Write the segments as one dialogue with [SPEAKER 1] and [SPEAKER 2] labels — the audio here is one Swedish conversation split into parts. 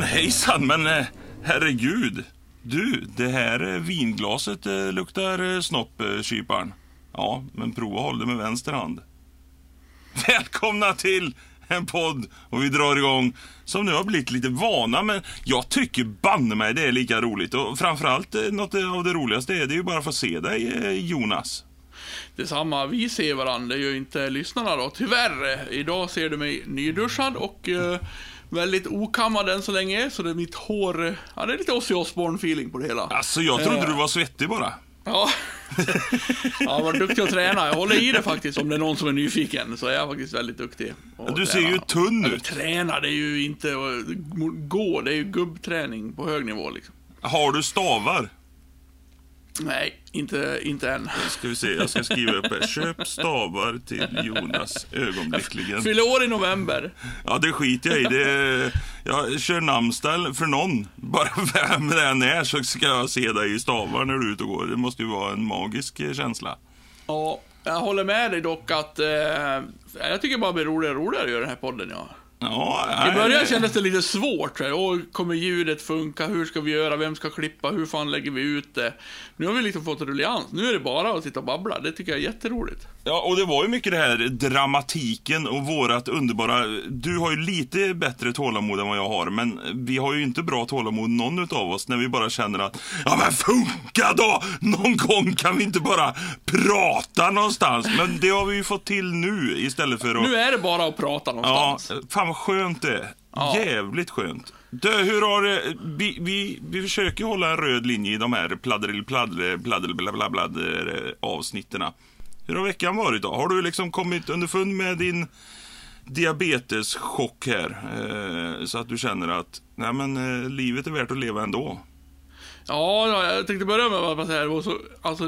[SPEAKER 1] men hejsan, men eh, herregud. Du, det här eh, vinglaset eh, luktar snopp, kyparen. Ja, men prova att hålla det med vänster hand. Välkomna till en podd och vi drar igång som nu har blivit lite vana men jag tycker banne mig det är lika roligt och framförallt något av det roligaste är det ju bara att få se dig Jonas.
[SPEAKER 2] Detsamma, vi ser varandra, det gör inte lyssnarna då. Tyvärr, idag ser du mig nyduschad och eh, väldigt okammad än så länge. Så det är mitt hår, ja det är lite Ozzy Osbourne-feeling på det hela.
[SPEAKER 1] Alltså jag trodde
[SPEAKER 2] Eh.
[SPEAKER 1] du var svettig bara.
[SPEAKER 2] Ja. jag var duktig att träna. Jag håller i det faktiskt, om det är någon som är nyfiken. Så är jag faktiskt väldigt duktig.
[SPEAKER 1] Du ser
[SPEAKER 2] träna.
[SPEAKER 1] ju tunn ut.
[SPEAKER 2] Träna, det är ju inte gå, det är ju gubbträning på hög nivå liksom.
[SPEAKER 1] Har du stavar?
[SPEAKER 2] Nej, inte, inte än.
[SPEAKER 1] Ska vi se, jag ska skriva upp här. Köp stavar till Jonas ögonblickligen.
[SPEAKER 2] Fyller år i november.
[SPEAKER 1] Ja, det skiter jag i. Det, jag kör namnsdag för någon. Bara vem det än är så ska jag se dig i stavar när du är ute och går. Det måste ju vara en magisk känsla.
[SPEAKER 2] Ja, jag håller med dig dock att eh, jag tycker bara det blir roligare och roligare att göra den här podden. Ja.
[SPEAKER 1] Ja,
[SPEAKER 2] I början kändes det lite svårt. så här, Åh, kommer ljudet funka? Hur ska vi göra? Vem ska klippa? Hur fan lägger vi ut det? Nu har vi liksom fått ruljans. Nu är det bara att sitta och babbla. Det tycker jag är jätteroligt.
[SPEAKER 1] Ja, och det var ju mycket det här dramatiken och vårat underbara... Du har ju lite bättre tålamod än vad jag har, men vi har ju inte bra tålamod någon utav oss när vi bara känner att ja men funka då! Någon gång kan vi inte bara prata någonstans. Men det har vi ju fått till nu istället för att...
[SPEAKER 2] Nu är det bara att prata
[SPEAKER 1] Ja,
[SPEAKER 2] någonstans.
[SPEAKER 1] fan vad skönt det är.
[SPEAKER 2] Ja.
[SPEAKER 1] Jävligt skönt. Du, hur har det... Vi, vi, vi försöker hålla en röd linje i de här pladdel, pladdel, pladdel, bla, avsnitten. Hur har veckan varit då? Har du liksom kommit underfund med din diabeteschock här? Eh, så att du känner att nej men, eh, livet är värt att leva ändå.
[SPEAKER 2] Ja, ja, jag tänkte börja med att säga, det, så, alltså,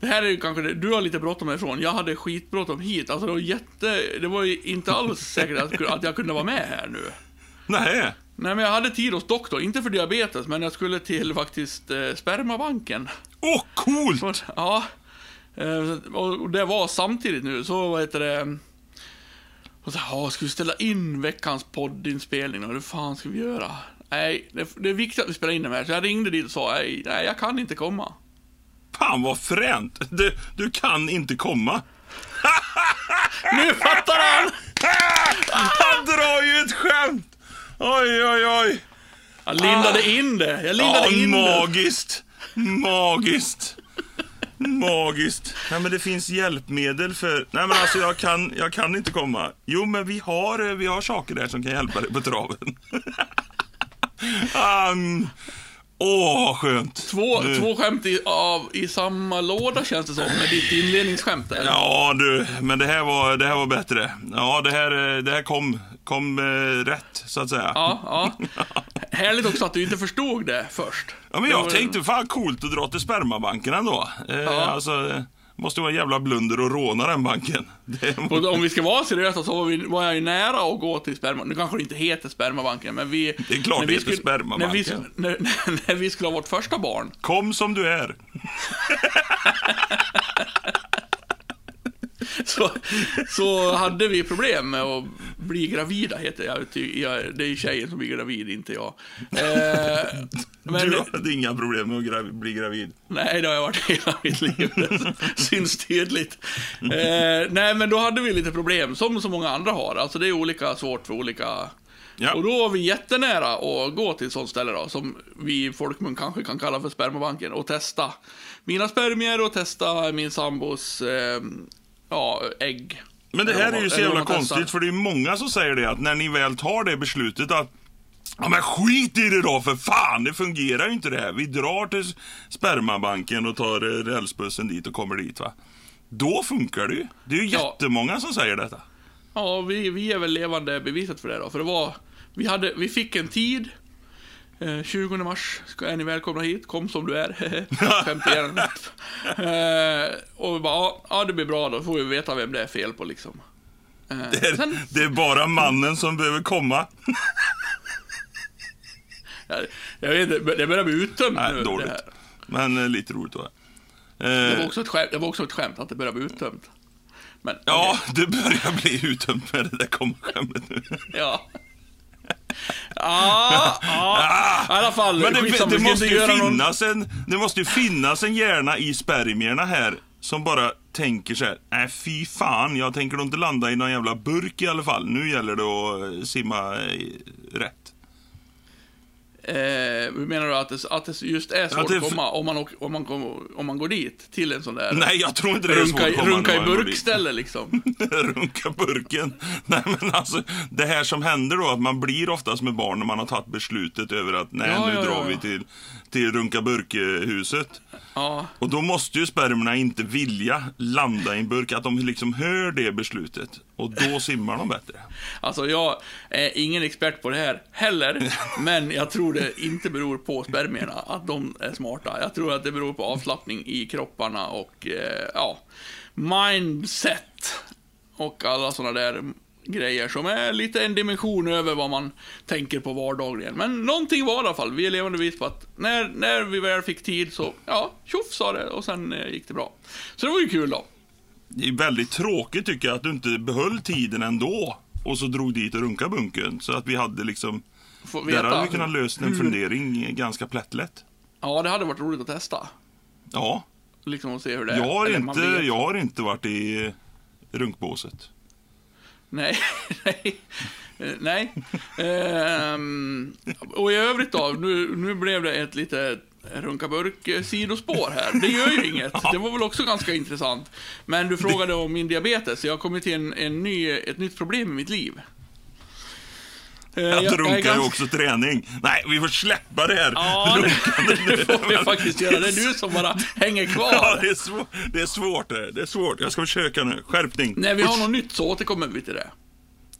[SPEAKER 2] det, här är ju kanske det, du har lite bråttom härifrån. Jag hade skitbråttom hit. Alltså det var jätte, det var ju inte alls säkert att, att jag kunde vara med här nu.
[SPEAKER 1] Nej,
[SPEAKER 2] Nej, men jag hade tid hos doktorn, inte för diabetes, men jag skulle till faktiskt eh, spermabanken.
[SPEAKER 1] åh coolt!
[SPEAKER 2] Ja, eh, och det var samtidigt nu, så vad heter det... Och så, ja, ska vi ställa in veckans poddinspelning och hur fan ska vi göra? Nej, det, det är viktigt att vi spelar in den här, så jag ringde dit och sa, nej, nej jag kan inte komma.
[SPEAKER 1] Fan vad fränt! Du, du kan inte komma.
[SPEAKER 2] Nu fattar han!
[SPEAKER 1] Han drar ju ett skämt! Oj, oj, oj.
[SPEAKER 2] Jag lindade in det, jag lindade
[SPEAKER 1] Ja,
[SPEAKER 2] in det.
[SPEAKER 1] magiskt. Magiskt. Magiskt. Nej, men det finns hjälpmedel för... Nej, men alltså jag kan, jag kan inte komma. Jo, men vi har, eh, vi har saker där som kan hjälpa dig på traven. um, åh, vad skönt.
[SPEAKER 2] Två, två skämt i, av, i samma låda känns det som, med ditt inledningsskämt där.
[SPEAKER 1] Ja, du, men det här var, det här var bättre. Ja, det här, eh, det här kom, kom eh, rätt, så att säga.
[SPEAKER 2] Ja, ja. Härligt också att du inte förstod det först.
[SPEAKER 1] Ja, men jag
[SPEAKER 2] var-
[SPEAKER 1] tänkte, fan coolt att dra till spermabanken ändå. Eh,
[SPEAKER 2] Ja.
[SPEAKER 1] Alltså, måste vara en jävla blunder att råna den banken.
[SPEAKER 2] Och om vi ska vara seriösa så var, vi, var jag ju nära att gå till sperma. Nu kanske det inte heter spermabanken, men vi...
[SPEAKER 1] Det är klart
[SPEAKER 2] när
[SPEAKER 1] det
[SPEAKER 2] vi
[SPEAKER 1] heter spermabanken.
[SPEAKER 2] När vi, när, när vi skulle ha vårt första barn.
[SPEAKER 1] kom som du är.
[SPEAKER 2] Så, så hade vi problem med att bli gravida, heter jag. Det är tjejen som blir gravid, inte jag. Eh, men,
[SPEAKER 1] Du hade inga problem med att gra- bli gravid.
[SPEAKER 2] Nej, det har jag varit hela mitt liv. Det syns tydligt. Eh, nej, men då hade vi lite problem, som så många andra har. Alltså det är olika svårt för olika...
[SPEAKER 1] Ja.
[SPEAKER 2] Och då var vi jättenära att gå till ett sånt ställe då, som vi i folkmun kanske kan kalla för spermabanken, och testa mina spermier och testa min sambos eh, ja, ägg.
[SPEAKER 1] Men det här är ju så jävla konstigt, för det är många som säger det att när ni väl tar det beslutet att Ja men skit i det då för fan, det fungerar ju inte det här. Vi drar till spermabanken och tar eh, rälsbussen dit och kommer dit va. Då funkar det ju. Det är ju
[SPEAKER 2] Ja.
[SPEAKER 1] jättemånga som säger detta.
[SPEAKER 2] Ja, vi, vi är väl levande beviset för det då. För det var, vi, hade, vi fick en tid. Eh, 20 mars ska, är ni välkomna hit. Kom som du är. Skämt igen. eh, och vi bara, ja, det blir bra då. får vi veta vem det är fel på liksom. Eh,
[SPEAKER 1] Det är,
[SPEAKER 2] sen,
[SPEAKER 1] det är bara mannen som behöver komma.
[SPEAKER 2] jag, jag vet inte, det börjar bli uttömt
[SPEAKER 1] Nej,
[SPEAKER 2] nu. Det,
[SPEAKER 1] dåligt. Men eh, lite roligt då.
[SPEAKER 2] Det, var
[SPEAKER 1] Eh,
[SPEAKER 2] också ett skämt, det var också ett skämt att det börjar bli uttömt. Men,
[SPEAKER 1] ja, det börjar bli uttömt med det där komma-skämtet nu.
[SPEAKER 2] Ja. Ja, ja. I alla fall.
[SPEAKER 1] Men det, det, måste ju
[SPEAKER 2] göra någon-
[SPEAKER 1] finnas en, det måste ju finnas en hjärna i spermierna här som bara tänker så här, nej fy fan, jag tänker nog inte landa i någon jävla burk i alla fall. Nu gäller det att eh, simma eh, rätt.
[SPEAKER 2] Eh, hur menar du att det, att det just är svårt
[SPEAKER 1] Att det-
[SPEAKER 2] att komma om man, om, man om man går dit till en sån där
[SPEAKER 1] Nej, jag tror inte det är svårt
[SPEAKER 2] runka,
[SPEAKER 1] att komma
[SPEAKER 2] runka i burkställe liksom?
[SPEAKER 1] Runka burken. Nej men alltså, det här som händer då, att man blir oftast med barn när man har tagit beslutet över att nej,
[SPEAKER 2] Ja,
[SPEAKER 1] nu
[SPEAKER 2] ja,
[SPEAKER 1] drar
[SPEAKER 2] ja,
[SPEAKER 1] vi
[SPEAKER 2] ja.
[SPEAKER 1] till, till Runka burke-huset.
[SPEAKER 2] Ja,
[SPEAKER 1] Och då måste ju spermierna inte vilja landa i en burk, att de liksom hör det beslutet. Och då simmar de bättre.
[SPEAKER 2] alltså jag är ingen expert på det här heller, men jag tror det inte beror på spermierna, att de är smarta. Jag tror att det beror på avslappning i kropparna och, eh, ja, mindset och alla sådana där grejer som är lite en dimension över vad man tänker på vardagligen. Men någonting var i alla fall, vi är levande bevis på att när, när vi väl fick tid så, ja, tjoff sa det och sen eh, gick det bra. Så det var ju kul då.
[SPEAKER 1] Det är väldigt tråkigt tycker jag att du inte behöll tiden ändå. Och så drog dit och runka bunken. Så att vi hade liksom... Där hade vi kunnat lösa en fundering ganska plättlätt.
[SPEAKER 2] Ja, det hade varit roligt att testa.
[SPEAKER 1] Ja,
[SPEAKER 2] Liksom att se hur det är.
[SPEAKER 1] jag har,
[SPEAKER 2] Eller man
[SPEAKER 1] inte, jag har inte varit i runkbåset.
[SPEAKER 2] Nej, nej. Eh, nej. Ehm, och i övrigt då, nu, nu blev det ett lite runkaburk-sidospår här. Det gör ju inget. Det var väl också ganska intressant. Men du frågade om min diabetes. Jag har kommit till en, en ny, ett nytt problem i mitt liv. Eh, jag- jag är
[SPEAKER 1] Att runka är
[SPEAKER 2] ganska-
[SPEAKER 1] också träning. Nej, vi får släppa det här.
[SPEAKER 2] Ja, det får vi faktiskt göra. Det är du som bara hänger
[SPEAKER 1] Ja,
[SPEAKER 2] kvar.
[SPEAKER 1] det är, svår, det är svårt det. Det är svårt. Jag ska försöka nu. Skärpning.
[SPEAKER 2] När vi har något nytt så återkommer vi till det.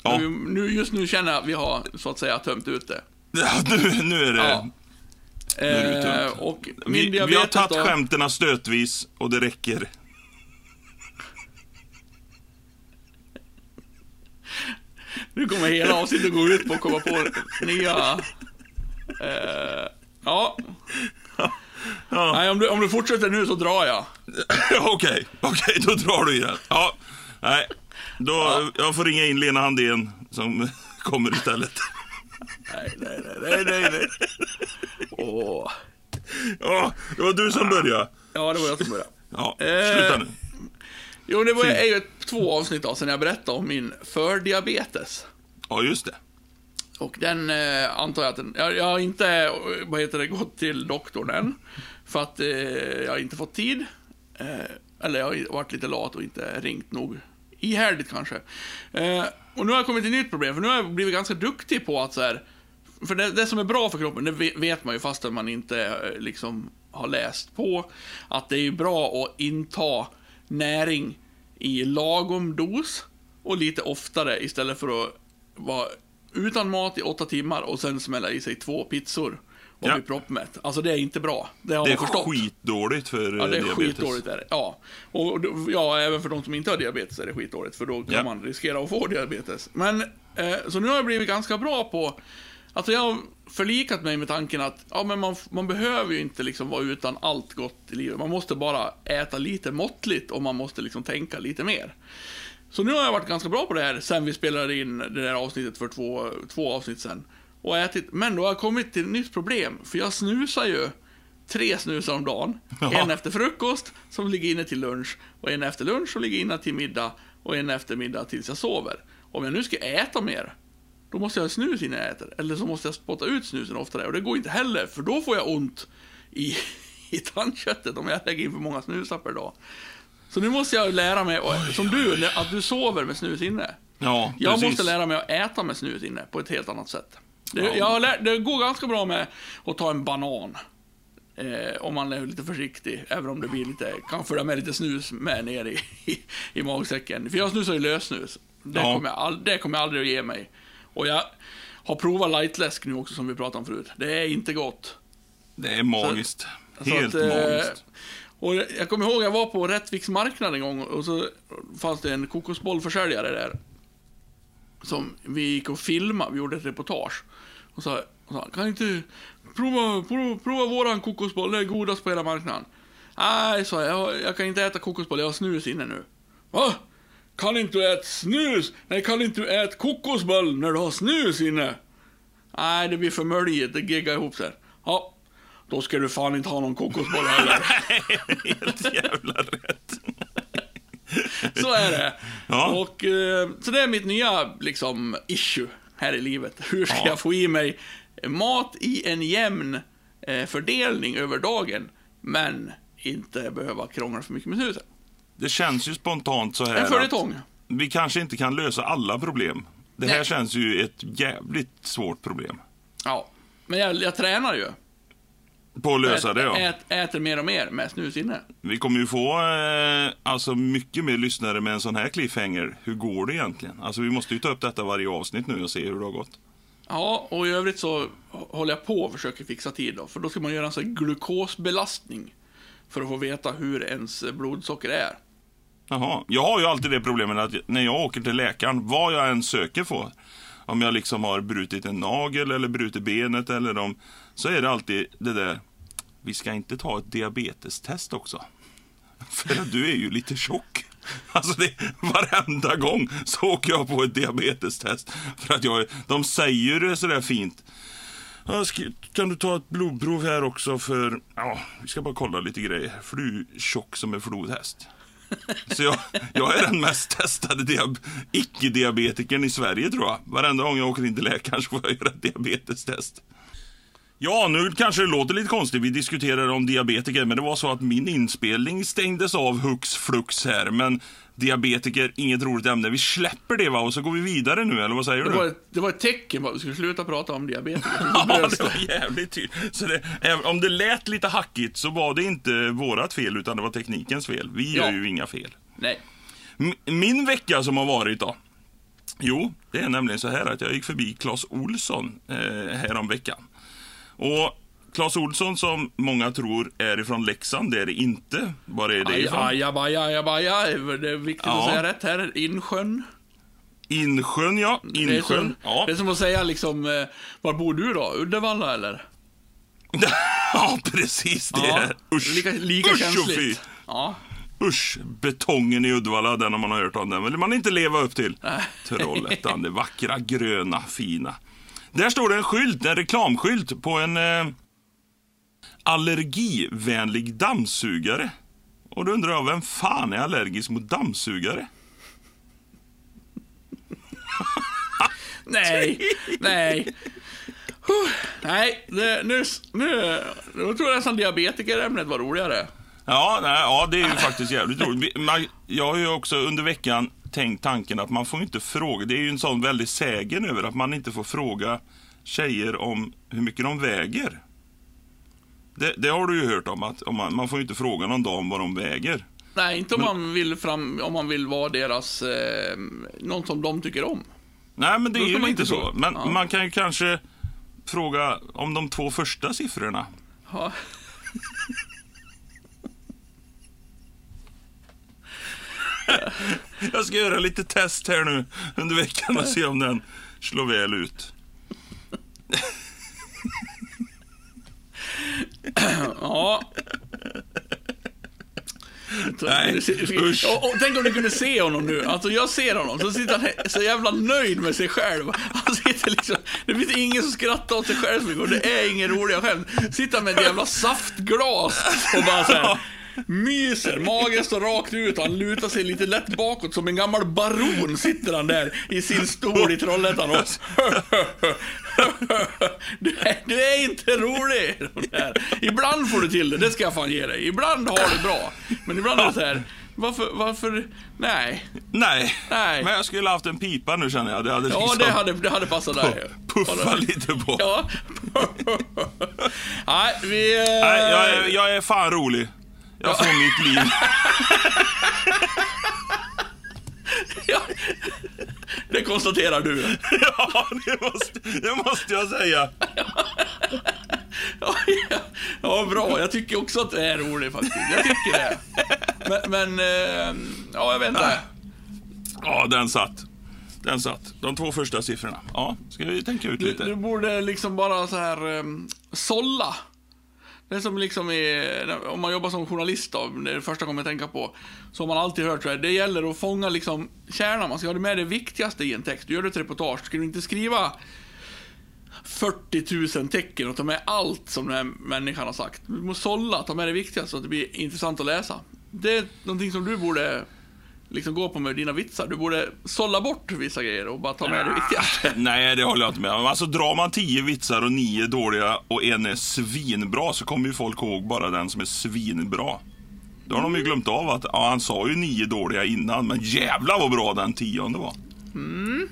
[SPEAKER 1] Ja.
[SPEAKER 2] Nu, nu, just nu känner jag att vi har, så att säga, tömt ut det.
[SPEAKER 1] Ja, nu, nu är det...
[SPEAKER 2] Ja.
[SPEAKER 1] är det
[SPEAKER 2] Eh,
[SPEAKER 1] tungt.
[SPEAKER 2] och
[SPEAKER 1] Vi, vi har tagit
[SPEAKER 2] då,
[SPEAKER 1] skämterna stötvis och det räcker.
[SPEAKER 2] Nu kommer hela avsnittet gå ut på att komma på nya... Eh, ja.
[SPEAKER 1] Ja.
[SPEAKER 2] Nej, om du, om du fortsätter nu så drar jag.
[SPEAKER 1] Okej, okej, då drar du i den. Ja, nej. Då, Jag får ringa in Lena Handén som kommer istället.
[SPEAKER 2] Nej, nej, nej, nej, nej. Åh.
[SPEAKER 1] Ja, det var du som började.
[SPEAKER 2] Ja, det var jag som började.
[SPEAKER 1] Ja,
[SPEAKER 2] Eh.
[SPEAKER 1] sluta nu.
[SPEAKER 2] Jo, det var är ju ett, två avsnitt då, sen jag berättade om min fördiabetes.
[SPEAKER 1] Ja, just det.
[SPEAKER 2] Och den eh, antar jag att den, jag, jag har inte, eh, vad heter det, gått till doktorn än. För att eh, jag har inte fått tid. Eh, eller jag har varit lite lat och inte ringt nog ihärdigt kanske. Eh, och nu har jag kommit till ett nytt problem, för nu har jag blivit ganska duktig på att så här, för det, det som är bra för kroppen, det ve- vet man ju fastän man inte eh, liksom har läst på, att det är ju bra att inta näring i lagom dos och lite oftare istället för att vara utan mat i åtta timmar och sen smälla i sig två pizzor och
[SPEAKER 1] Ja.
[SPEAKER 2] bli proppmätt. Alltså det är inte bra. Det har
[SPEAKER 1] Det är
[SPEAKER 2] man förstått.
[SPEAKER 1] skitdåligt för
[SPEAKER 2] Ja, det är
[SPEAKER 1] diabetes.
[SPEAKER 2] skitdåligt. Är det. Ja. Och ja, även för de som inte har diabetes är det skitdåligt, för då kan
[SPEAKER 1] Ja.
[SPEAKER 2] man riskera att få diabetes. Men, eh, så nu har jag blivit ganska bra på, alltså jag har förlikat mig med tanken att, ja men man, man behöver ju inte liksom vara utan allt gott i livet. Man måste bara äta lite måttligt och man måste liksom tänka lite mer. Så nu har jag varit ganska bra på det här sen vi spelade in det där avsnittet för två, två avsnitt sen. Och ätit, men då har jag kommit till ett nytt problem, för jag snusar ju tre snusar om dagen.
[SPEAKER 1] Ja.
[SPEAKER 2] En efter frukost, som ligger inne till lunch, och en efter lunch som ligger inne till middag, och en efter middag tills jag sover. Om jag nu ska äta mer, då måste jag ha snus innan jag äter. Eller så måste jag spotta ut snusen oftare, och det går inte heller, för då får jag ont i, i tandköttet om jag lägger in för många snusar per dag. Så nu måste jag lära mig, och, som du, att du sover med snus inne.
[SPEAKER 1] Ja,
[SPEAKER 2] Jag
[SPEAKER 1] precis.
[SPEAKER 2] måste lära mig att äta med snus inne på ett helt annat sätt. Det,
[SPEAKER 1] Ja.
[SPEAKER 2] jag har lärt, det går ganska bra med att ta en banan. Eh, om man är lite försiktig, även om det blir lite, kan följa med lite snus med ner i, i, i magsäcken. För jag snusar ju lössnus. Det,
[SPEAKER 1] Ja.
[SPEAKER 2] kommer jag all, det kommer jag aldrig att ge mig. Och jag har provat lightläsk nu också, som vi pratade om förut. Det är inte gott.
[SPEAKER 1] Det är magiskt.
[SPEAKER 2] Så
[SPEAKER 1] Helt
[SPEAKER 2] att, eh,
[SPEAKER 1] magiskt.
[SPEAKER 2] Och jag kommer ihåg, jag var på Rättviks marknad en gång och så fanns det en kokosbollförsäljare där. Som vi gick och filmade, vi gjorde ett reportage. Och sa, och sa kan inte prova, prova, prova våran kokosboll, det är godast på hela marknaden. Nej, sa jag, jag, jag kan inte äta kokosboll, jag har snus inne nu. Va? Kan inte du äta snus? Nej, kan inte du äta kokosboll när du har snus inne? Nej, det blir för möjligt. Det geggar ihop sig. Ja, då ska du fan inte ha någon kokosboll heller.
[SPEAKER 1] Helt jävla rätt.
[SPEAKER 2] Så är det.
[SPEAKER 1] Ja.
[SPEAKER 2] Och, eh, så det är mitt nya liksom, issue här i livet. Hur ska
[SPEAKER 1] Ja.
[SPEAKER 2] jag få i mig mat i en jämn eh, fördelning över dagen, men inte behöva krångla för mycket med snusen.
[SPEAKER 1] Det känns ju spontant så här
[SPEAKER 2] En följetong.
[SPEAKER 1] vi kanske inte kan lösa alla problem. Det här
[SPEAKER 2] Nej.
[SPEAKER 1] känns ju ett jävligt svårt problem.
[SPEAKER 2] Ja, men jag, jag tränar ju.
[SPEAKER 1] På att lösa det ja.
[SPEAKER 2] Ät, äter mer och mer med snus inne.
[SPEAKER 1] Vi kommer ju få eh, alltså mycket mer lyssnare med en sån här cliffhanger. Hur går det egentligen? Alltså vi måste ju ta upp detta varje avsnitt nu och se hur det har gått.
[SPEAKER 2] Ja, och i övrigt så håller jag på och försöker fixa tid då, för då ska man göra en sån här glukosbelastning för att få veta hur ens blodsocker är.
[SPEAKER 1] Jaha. Jag har ju alltid det problemet att när jag åker till läkaren, vad jag än söker på, om jag liksom har brutit en nagel eller brutit benet eller om, så är det alltid det där, vi ska inte ta ett diabetestest också. För du är ju lite tjock. Alltså det, varenda gång så åker jag på ett diabetestest. För att jag, de säger det sådär fint. Kan du ta ett blodprov här också för, ja, vi ska bara kolla lite grejer. För du är ju tjock som en flodhäst. Så jag, jag är den mest testade diab- icke-diabetikern i Sverige tror jag. Varenda gång jag åker in till läkaren så får jag göra ett diabetestest. Ja, nu kanske det låter lite konstigt. Vi diskuterar om diabetiker, men det var så att min inspelning stängdes av hux flux här. Men diabetiker, inget roligt ämne. Vi släpper det va, och så går vi vidare nu, eller vad säger
[SPEAKER 2] Det
[SPEAKER 1] du?
[SPEAKER 2] var, ett, det var ett tecken på att vi skulle sluta prata om diabetes.
[SPEAKER 1] Ja, det var jävligt tydligt. Så det, även om det lät lite hackigt så var det inte vårat fel, utan det var teknikens fel. Vi gör
[SPEAKER 2] Ja.
[SPEAKER 1] ju inga fel.
[SPEAKER 2] Nej.
[SPEAKER 1] Min vecka som har varit då? Jo, det är nämligen så här att jag gick förbi Clas Olsson eh, härom veckan. Och Clas Olsson som många tror är ifrån Leksand, det är det inte. Var är det
[SPEAKER 2] Aj,
[SPEAKER 1] ifrån?
[SPEAKER 2] ajabaja. Det är viktigt
[SPEAKER 1] Ja.
[SPEAKER 2] att säga rätt här. Insjön.
[SPEAKER 1] Insjön, ja.
[SPEAKER 2] Det är, som,
[SPEAKER 1] Insjön. Ja.
[SPEAKER 2] det är som att säga liksom, eh, var bor du då? Uddevalla eller?
[SPEAKER 1] ja, precis det. är. Usch,
[SPEAKER 2] Lika, lika
[SPEAKER 1] Usch och fy.
[SPEAKER 2] känsligt. Ja.
[SPEAKER 1] Usch, betongen i Uddevalla, den har man hört om. Den vill man inte leva upp till. Trollhättan, det vackra, gröna, fina. Där står det en skylt, en reklamskylt på en eh, allergivänlig dammsugare. Och då undrar jag, vem fan är allergisk mot dammsugare?
[SPEAKER 2] Nej, nej. Huh. Nej, det, nu, nu, nu tror jag nästan diabetikerämnet var roligare.
[SPEAKER 1] Ja, nej, ja, det är ju faktiskt jävligt roligt. Man- Jag har ju också under veckan tänkt tanken att man får inte fråga. Det är ju en sån väldig sägen över att man inte får fråga tjejer om hur mycket de väger. Det, det har du ju hört om, att om man, man får inte fråga någon dam vad de väger.
[SPEAKER 2] Nej, inte om man vill fram, om man vill vara deras, eh, någon som de tycker om.
[SPEAKER 1] Nej, men det
[SPEAKER 2] Då
[SPEAKER 1] är ju inte så.
[SPEAKER 2] fråga.
[SPEAKER 1] Men
[SPEAKER 2] Ja.
[SPEAKER 1] man kan ju kanske fråga om de två första siffrorna.
[SPEAKER 2] Ja.
[SPEAKER 1] Jag ska göra lite test här nu under veckan och se om den slår väl ut.
[SPEAKER 2] ja.
[SPEAKER 1] Nej, usch.
[SPEAKER 2] och, och, tänk om du kunde se honom nu. Alltså jag ser honom, så sitter han så jävla nöjd med sig själv. Han sitter liksom, det finns ingen som skrattar åt sig själv så mycket och det är ingen roliga skämt. Sitter med ett jävla saftglas och bara så här, myser, magen står rakt ut och han lutar sig lite lätt bakåt som en gammal baron sitter han där i sin stol i Trollhättan och du, är, du är inte rolig. Ibland får du till det, det ska jag fan ge dig. Ibland har du bra. Men ibland är det så här, varför, varför, nej.
[SPEAKER 1] Nej.
[SPEAKER 2] Nej.
[SPEAKER 1] men jag skulle haft en pipa nu känner jag. Det hade
[SPEAKER 2] Ja,
[SPEAKER 1] liksom
[SPEAKER 2] det hade, det hade passat dig.
[SPEAKER 1] puffa lite på.
[SPEAKER 2] Ja. Nej, vi... eh,
[SPEAKER 1] Nej, jag är, jag är fan rolig. Jag får mitt liv.
[SPEAKER 2] ja. Det konstaterar du.
[SPEAKER 1] ja, det måste, det måste jag säga.
[SPEAKER 2] Ja, ja. ja, bra. Jag tycker också att det är roligt faktiskt. Jag tycker det. Men, men eh, ja, jag vet inte.
[SPEAKER 1] Ja, den satt. Den satt. De två första siffrorna. Ja, ska vi tänka ut
[SPEAKER 2] Du,
[SPEAKER 1] lite?
[SPEAKER 2] du borde liksom bara så här um, sålla. Det är som liksom är, om man jobbar som journalist då, det är det första jag kommer att tänka på. Så har man alltid hört så här, det gäller att fånga liksom kärnan, man ska ha det med det viktigaste i en text. Du gör ett reportage, ska du inte skriva 40 000 tecken och ta med allt som den här människan har sagt. Du måste sålla, ta med det viktigaste så att det blir intressant att läsa. Det är någonting som du borde liksom gå på med dina vitsar. Du borde sålla bort vissa grejer och bara ta med det viktigaste.
[SPEAKER 1] Nej, det håller jag inte med om. Alltså, drar man tio vitsar och nio dåliga och en är svinbra så kommer ju folk ihåg bara den som är svinbra. Då har de ju glömt av att ja, han sa ju nio dåliga innan, men jävla vad bra den tionde var. Mm.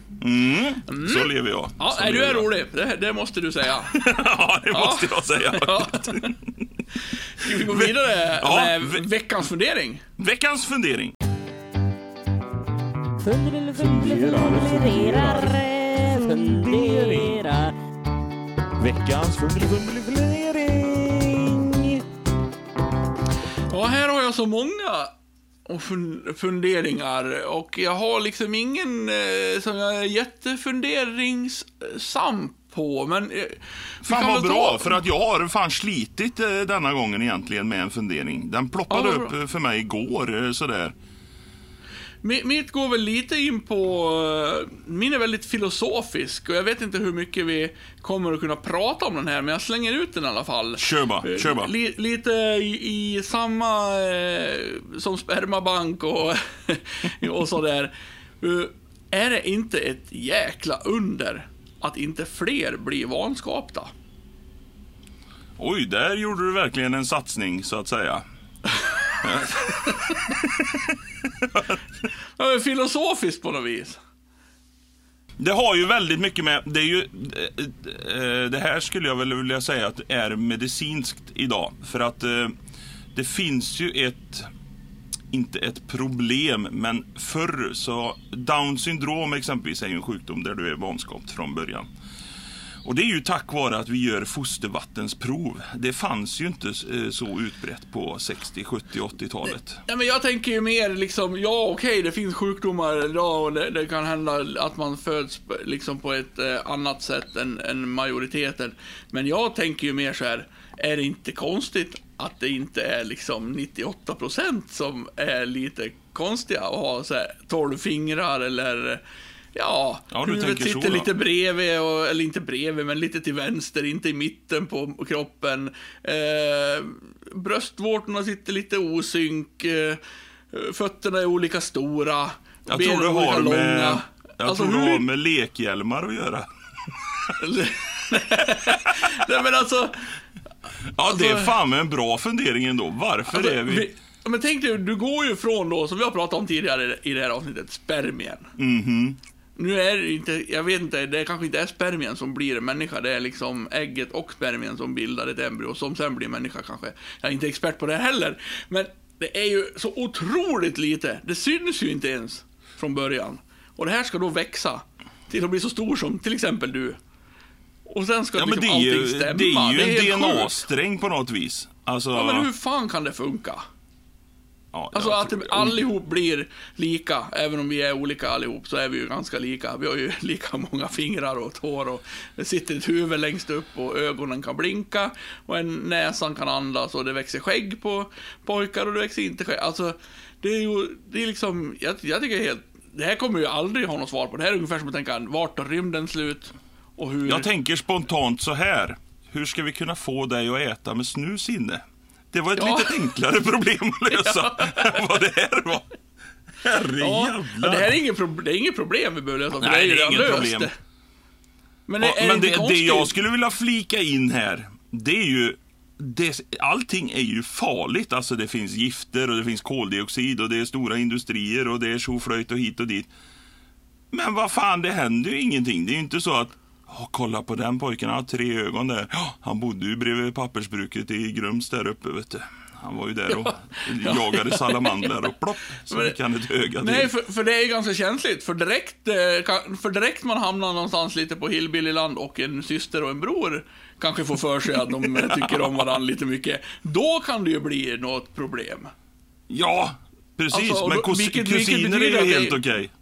[SPEAKER 1] Så lever jag.
[SPEAKER 2] Ja,
[SPEAKER 1] Så
[SPEAKER 2] du är
[SPEAKER 1] jag.
[SPEAKER 2] rolig. Det, det måste du säga.
[SPEAKER 1] ja, det måste jag säga.
[SPEAKER 2] Ja. Ska vi gå vidare
[SPEAKER 1] Ja,
[SPEAKER 2] med
[SPEAKER 1] ve-
[SPEAKER 2] veckans fundering?
[SPEAKER 1] Veckans fundering.
[SPEAKER 3] Funderar, funderar, funderar.
[SPEAKER 4] Veckans fundering.
[SPEAKER 2] Ja, här har jag så många och funderingar och jag har liksom ingen eh, som jag är jättefunderingsam på, men... Eh,
[SPEAKER 1] Fan vad bra,
[SPEAKER 2] ta-
[SPEAKER 1] för att jag har fan slitit eh, denna gången egentligen med en fundering. Den ploppade
[SPEAKER 2] Ja,
[SPEAKER 1] upp för mig igår sådär.
[SPEAKER 2] Mi- Mitt går väl lite in på... eh, Min är väldigt filosofisk och jag vet inte hur mycket vi kommer att kunna prata om den här, men jag slänger ut den i alla fall.
[SPEAKER 1] Kör bara,
[SPEAKER 2] Eh,
[SPEAKER 1] kör bara.
[SPEAKER 2] Li, lite i, i samma eh, som spermabank och, och sådär. Uh, är det inte ett jäkla under att inte fler blir vanskapta?
[SPEAKER 1] Oj, där gjorde du verkligen en satsning så att säga.
[SPEAKER 2] Ja, Filosofiskt på något vis.
[SPEAKER 1] Det har ju väldigt mycket med, det är ju, eh, det här skulle jag väl vilja säga att är medicinskt idag. För att eh, det finns ju ett, inte ett problem, men förr så, Down syndrom exempelvis är ju en sjukdom där du är vanskapt från början. Och det är ju tack vare att vi gör fostervattensprov. Det fanns ju inte eh, så utbrett på 60, 70, 80-talet.
[SPEAKER 2] Ja, men jag tänker ju mer liksom, ja okej, det finns sjukdomar idag och det, det kan hända att man föds liksom på ett eh, annat sätt än, än majoriteten. Men jag tänker ju mer så här, är det inte konstigt att det inte är liksom 98% som är lite konstiga och har så här 12 fingrar eller Ja,
[SPEAKER 1] Ja,
[SPEAKER 2] huvudet
[SPEAKER 1] så
[SPEAKER 2] sitter
[SPEAKER 1] då.
[SPEAKER 2] lite bredvid, och, eller inte bredvid, men lite till vänster, inte i mitten på kroppen. Eh, bröstvårtorna sitter lite osynk. Eh, fötterna är olika stora.
[SPEAKER 1] Jag
[SPEAKER 2] benen
[SPEAKER 1] det
[SPEAKER 2] olika
[SPEAKER 1] med,
[SPEAKER 2] långa.
[SPEAKER 1] jag
[SPEAKER 2] Alltså,
[SPEAKER 1] tror det
[SPEAKER 2] hur-
[SPEAKER 1] har med lekhjälmar att göra.
[SPEAKER 2] Nej, men alltså...
[SPEAKER 1] Ja, det är
[SPEAKER 2] Alltså-
[SPEAKER 1] fan en bra fundering ändå. Varför
[SPEAKER 2] alltså
[SPEAKER 1] är vi...
[SPEAKER 2] vi- men tänk dig, du går ju från då, som vi har pratat om tidigare i det här avsnittet, spermien.
[SPEAKER 1] Mhm.
[SPEAKER 2] Nu är det inte, jag vet inte, det kanske inte är spermien som blir en människa, det är liksom ägget och spermien som bildar ett embryo som sen blir människa kanske. Jag är inte expert på det heller, men det är ju så otroligt lite. Det syns ju inte ens från början. Och det här ska då växa till att bli så stor som till exempel du. Och sen ska
[SPEAKER 1] Ja, men
[SPEAKER 2] liksom
[SPEAKER 1] det är
[SPEAKER 2] allting
[SPEAKER 1] ju,
[SPEAKER 2] stämma.
[SPEAKER 1] det är ju
[SPEAKER 2] helt
[SPEAKER 1] en
[SPEAKER 2] sjukt.
[SPEAKER 1] DNA-sträng på något vis. Alltså,
[SPEAKER 2] Ja, men hur fan kan det funka?
[SPEAKER 1] Ja,
[SPEAKER 2] Alltså att
[SPEAKER 1] tror-
[SPEAKER 2] allihop blir lika, även om vi är olika allihop, så är vi ju ganska lika. Vi har ju lika många fingrar och tår och det sitter ett huvud längst upp och ögonen kan blinka och en näsan kan andas och det växer skägg på pojkar och det växer inte skägg. Alltså, det är ju, det är liksom, jag, jag tycker helt, det här kommer ju aldrig ha något svar på. Det här är ungefär som att tänka, vart tar rymden slut? Och hur...
[SPEAKER 1] Jag tänker spontant så här. Hur ska vi kunna få dig att äta med snus inne? Det var ett
[SPEAKER 2] Ja.
[SPEAKER 1] lite enklare problem att lösa än vad det här var.
[SPEAKER 2] Ja,
[SPEAKER 1] Herrejävlar.
[SPEAKER 2] men det här är inget, pro- det är inget problem vi behöver lösa, för
[SPEAKER 1] Nej,
[SPEAKER 2] det är ju
[SPEAKER 1] det inget problem.
[SPEAKER 2] Men,
[SPEAKER 1] Ja,
[SPEAKER 2] är,
[SPEAKER 1] men
[SPEAKER 2] det,
[SPEAKER 1] det, det jag skulle vilja flika in här, det är ju... Det, allting är ju farligt. Alltså det finns gifter och det finns koldioxid och det är stora industrier och det är tjoflöjt och hit och dit. Men vad fan, det händer ju ingenting. Det är ju inte så att "Ja, kolla på den pojken, han har tre ögon där. Ja, Han bodde ju bredvid pappersbruket i Grums där uppe, vet du. Han var ju där och jagade salamandrar och plopp, så fick han ett öga till.
[SPEAKER 2] Nej, för, för det är ganska känsligt. För direkt, eh, för direkt man hamnar någonstans lite på hillbillyland och en syster och en bror kanske får för sig att de eh, tycker om varandra lite mycket. Då kan det ju bli något problem.
[SPEAKER 1] Ja, precis.
[SPEAKER 2] Alltså,
[SPEAKER 1] men kus,
[SPEAKER 2] vilket- vilket
[SPEAKER 1] kusiner
[SPEAKER 2] betyder
[SPEAKER 1] är ju helt okej.
[SPEAKER 2] Ja,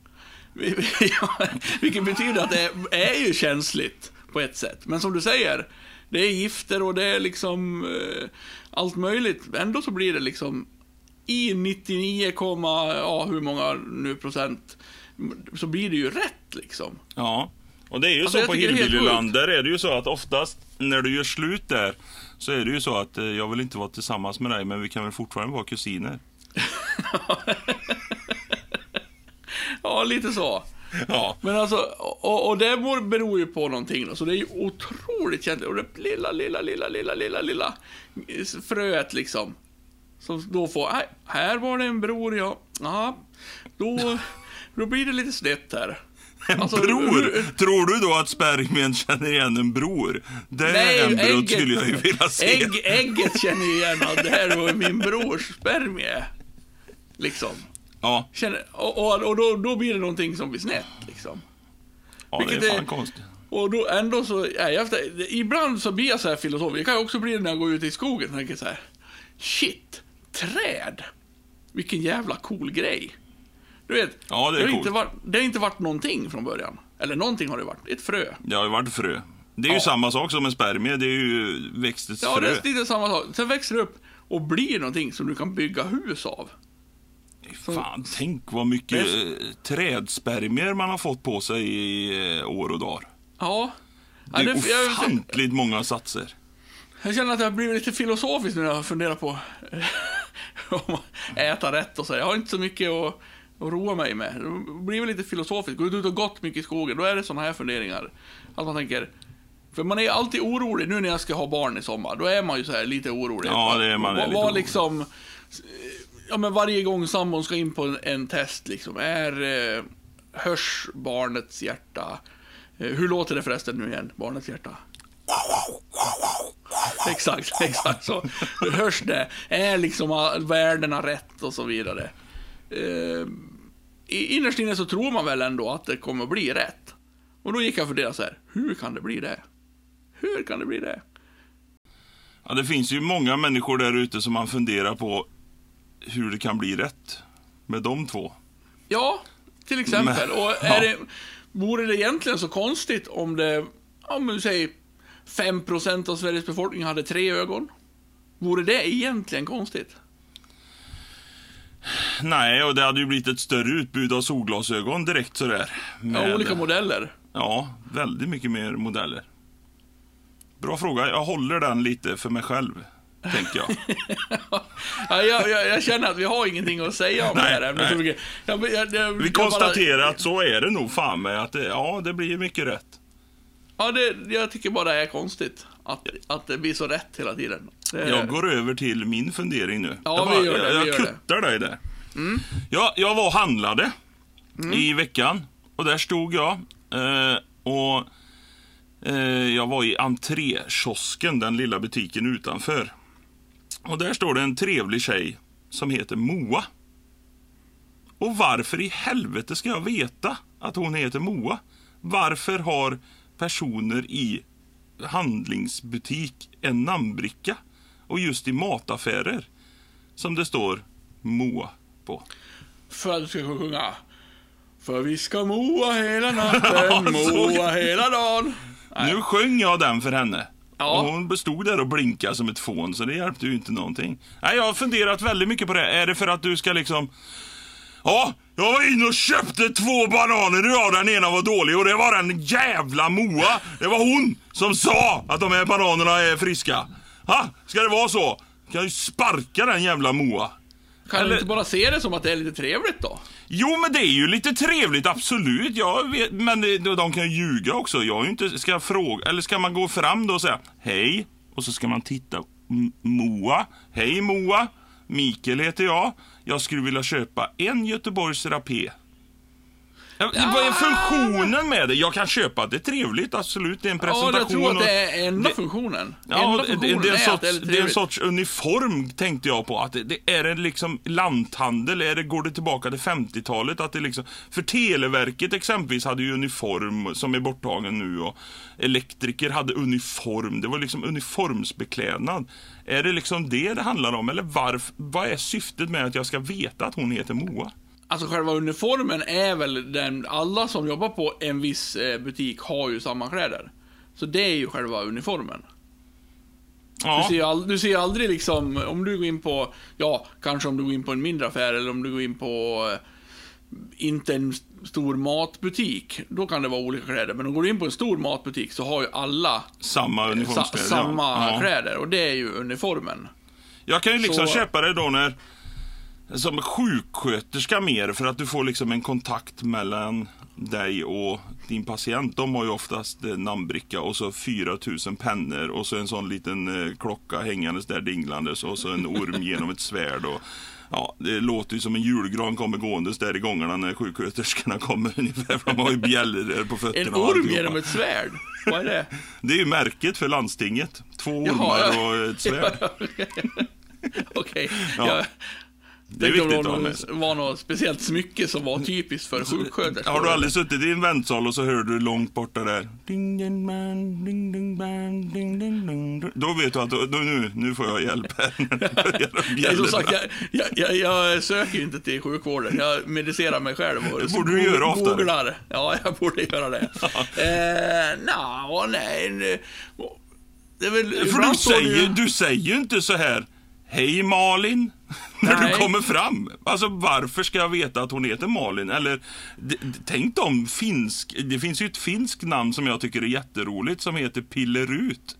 [SPEAKER 2] Vilket betyder att det är ju känsligt på ett sätt. Men som du säger, det är gifter och det är liksom eh, allt möjligt. Ändå så blir det liksom i 99, ja hur många nu procent så blir det ju rätt liksom.
[SPEAKER 1] Ja, Och det är ju
[SPEAKER 2] Alltså,
[SPEAKER 1] så på Hillbillyland, där är det ju så att oftast när du gör slut där så är det ju så att eh, jag vill inte vara tillsammans med dig men vi kan väl fortfarande vara kusiner.
[SPEAKER 2] Ja, lite så.
[SPEAKER 1] Ja.
[SPEAKER 2] Men alltså, och, och det beror ju på någonting då, så det är ju otroligt känsligt. Och det lilla, lilla, lilla, lilla, lilla, lilla fröet liksom. Som då får, nej, här var det en bror ja. Ja, då, då blir det lite snett här. Alltså,
[SPEAKER 1] bror? Tror du då att spermien känner igen en bror? Det
[SPEAKER 2] Nej,
[SPEAKER 1] embryot
[SPEAKER 2] ägget,
[SPEAKER 1] skulle jag ju vilja se.
[SPEAKER 2] ägg, ägget känner igen att det här var min brors spermie. Liksom.
[SPEAKER 1] Ja,
[SPEAKER 2] Känner, och och, och då, då blir det någonting som blir snett liksom.
[SPEAKER 1] ja det
[SPEAKER 2] Vilket
[SPEAKER 1] är fan
[SPEAKER 2] är-
[SPEAKER 1] konstigt.
[SPEAKER 2] Och då ändå så är jag efter, ibland så blir jag så här filosofisk. Det kan jag också bli när jag går ut i skogen och tänker så här. Shit, träd. Vilken jävla cool grej. Du vet,
[SPEAKER 1] Ja, det är
[SPEAKER 2] har
[SPEAKER 1] coolt.
[SPEAKER 2] inte varit, det har inte varit någonting från början. Eller någonting har det varit, ett frö.
[SPEAKER 1] Det har ju varit frö. Det är ju
[SPEAKER 2] Ja.
[SPEAKER 1] samma sak som en spermie, det är ju växtets
[SPEAKER 2] Ja, det
[SPEAKER 1] frö.
[SPEAKER 2] är lite samma sak. Sen växer det upp och blir någonting som du kan bygga hus av.
[SPEAKER 1] Fan, tänk vad mycket
[SPEAKER 2] Det
[SPEAKER 1] eh, trädspermier man har fått på sig i eh, år och dagar.
[SPEAKER 2] Ja.
[SPEAKER 1] Det är
[SPEAKER 2] ja det, jag,
[SPEAKER 1] ofantligt många satser.
[SPEAKER 2] jag känner att jag blivit lite filosofisk nu när jag funderar på om att äta rätt och så. Jag har inte så mycket att, att roa mig med. Det blir väl lite filosofiskt. Går ut och gått mycket i skogen, då är det såna här funderingar. Att man tänker, för man är alltid orolig nu när jag ska ha barn i sommar. Då är man ju så här lite orolig.
[SPEAKER 1] Ja, det är man, är lite orolig.
[SPEAKER 2] liksom, ja men varje gång sambon ska in på en, en test liksom, är, eh, hörs barnets hjärta? Eh, hur låter det förresten nu igen, barnets hjärta? Exakt, exakt så. Hur hörs det? Är liksom värdena rätt och så vidare? Eh, innerst inne så tror man väl ändå att det kommer att bli rätt. Och då gick jag och funderade så här, hur kan det bli det? Hur kan det bli det?
[SPEAKER 1] Ja, det finns ju många människor där ute som man funderar på hur det kan bli rätt med de två.
[SPEAKER 2] Ja, till exempel.
[SPEAKER 1] Men-
[SPEAKER 2] och
[SPEAKER 1] ja.
[SPEAKER 2] är det, vore det egentligen så konstigt om det, om vi säger 5% av Sveriges befolkning hade tre ögon? Vore det egentligen konstigt?
[SPEAKER 1] Nej, och det hade ju blivit ett större utbud av solglasögon direkt sådär.
[SPEAKER 2] Ja,
[SPEAKER 1] Med-
[SPEAKER 2] olika modeller.
[SPEAKER 1] Ja, väldigt mycket mer modeller. Bra fråga. Jag håller den lite för mig själv, tänker jag.
[SPEAKER 2] Ja, jag, jag, jag känner att vi har ingenting att säga om
[SPEAKER 1] Nej,
[SPEAKER 2] det här ämnet. Jag,
[SPEAKER 1] Vi
[SPEAKER 2] jag bara-
[SPEAKER 1] konstaterar att så är det nog fan med att det, ja, det blir mycket rätt.
[SPEAKER 2] Ja, det, jag tycker bara det är konstigt att, att det blir så rätt hela tiden. Det,
[SPEAKER 1] Jag går över till min fundering nu.
[SPEAKER 2] Ja,
[SPEAKER 1] jag
[SPEAKER 2] vi gör det,
[SPEAKER 1] jag, jag.
[SPEAKER 2] Mm.
[SPEAKER 1] kuttar dig där. Jag, jag var och handlade i veckan och där stod jag eh, och eh, jag var i entrékiosken, den lilla butiken utanför. Och där står det en trevlig tjej som heter Moa. Och varför i helvete ska jag veta att hon heter Moa? Varför har personer i handlingsbutik en namnbricka? Och just i mataffärer som det står Moa på.
[SPEAKER 2] För att du ska sjunga. För vi ska moa hela natten, moa hela dagen.
[SPEAKER 1] Nu sjöng jag den för henne.
[SPEAKER 2] Ja.
[SPEAKER 1] Och hon bestod där och blinkade som ett fån, så det hjälpte ju inte någonting. Nej, jag har funderat väldigt mycket på det. Är det för att du ska liksom... Ja, jag var inne och köpte två bananer idag. Den ena var dålig och det var den jävla Moa. Det var hon som sa att de här bananerna är friska. Ha, ska det vara så? Kan ju sparka den jävla Moa.
[SPEAKER 2] Kan du
[SPEAKER 1] Eller-
[SPEAKER 2] inte bara se det som att det är lite trevligt då?
[SPEAKER 1] Jo, men det är ju lite trevligt, absolut. Jag vet, men de kan ju ljuga också. Jag inte, ska fråga, eller ska man gå fram då och säga hej? Och så ska man titta. Moa. Hej Moa. Mikael heter jag. Jag skulle vilja köpa en Göteborgs rapé. Ja, Vad är funktionen med det? Jag kan köpa att det är trevligt, absolut. Det är en
[SPEAKER 2] Ja,
[SPEAKER 1] presentation.
[SPEAKER 2] jag tror att
[SPEAKER 1] och-
[SPEAKER 2] det är enda
[SPEAKER 1] det-
[SPEAKER 2] funktionen.
[SPEAKER 1] Ja,
[SPEAKER 2] enda
[SPEAKER 1] det, det,
[SPEAKER 2] funktionen
[SPEAKER 1] det, är en
[SPEAKER 2] att
[SPEAKER 1] sorts,
[SPEAKER 2] det är lite
[SPEAKER 1] det är en
[SPEAKER 2] trevligt.
[SPEAKER 1] sorts uniform tänkte jag på. Att det, det är en liksom lanthandel, är det, går det tillbaka till 50-talet? Att det liksom, för Televerket exempelvis hade ju uniform som är borttagen nu och elektriker hade uniform. Det var liksom uniformsbeklädnad. Är det liksom det det handlar om? Eller varf, vad är syftet med att jag ska veta att hon heter Moa?
[SPEAKER 2] Alltså själva uniformen är väl den, alla som jobbar på en viss eh, butik har ju samma kläder. Så det är ju själva uniformen. Du
[SPEAKER 1] Ja,
[SPEAKER 2] ser, ju ald- du ser aldrig liksom, om du går in på, ja, kanske om du går in på en mindre affär eller om du går in på inte en stor matbutik, då kan det vara olika kläder. Men om du går in på en stor matbutik så har ju alla
[SPEAKER 1] Samma
[SPEAKER 2] sa, samma
[SPEAKER 1] ja.
[SPEAKER 2] kläder och det är ju uniformen.
[SPEAKER 1] Jag kan ju liksom
[SPEAKER 2] Så-
[SPEAKER 1] köpa det då när som sjuksköterska mer för att du får liksom en kontakt mellan dig och din patient. De har ju oftast eh, namnbricka och så 4000 pennor och så en sån liten eh, klocka hängandes där dinglandes och så en orm genom ett svärd. Och, ja, det låter ju som en julgran kommer gåendes där i gångarna när sjuksköterskorna kommer ungefär. De har ju bjällror på fötterna.
[SPEAKER 2] En orm genom ett svärd, vad är det?
[SPEAKER 1] Det är ju märket för landstinget. Två
[SPEAKER 2] Jaha,
[SPEAKER 1] ormar
[SPEAKER 2] ja.
[SPEAKER 1] och ett svärd.
[SPEAKER 2] Okej.
[SPEAKER 1] Ja. Det är
[SPEAKER 2] tänkte om
[SPEAKER 1] viktigt
[SPEAKER 2] det var var något speciellt smycke som var typiskt för sjuksköterskor.
[SPEAKER 1] Har du aldrig suttit i en väntsal och så hör du långt borta där. Ding, ding, man, ding, ding, man, ding, ding, ding. Då vet du att då, nu, nu får jag hjälp här.
[SPEAKER 2] Som sagt, jag, jag, jag, jag söker ju inte till sjukvården. Jag medicerar mig själv. Och
[SPEAKER 1] Det borde du göra oftare.
[SPEAKER 2] Googlar. Ja, jag borde göra det. eh, Nja, nej. Det är väl...
[SPEAKER 1] För du säger, du säger ju inte så här. Hej Malin. När
[SPEAKER 2] Nej.
[SPEAKER 1] du kommer fram. Alltså varför ska jag veta att hon heter Malin? Eller tänk om finsk. Det finns ju ett finskt namn som jag tycker är jätteroligt som heter Pillerut.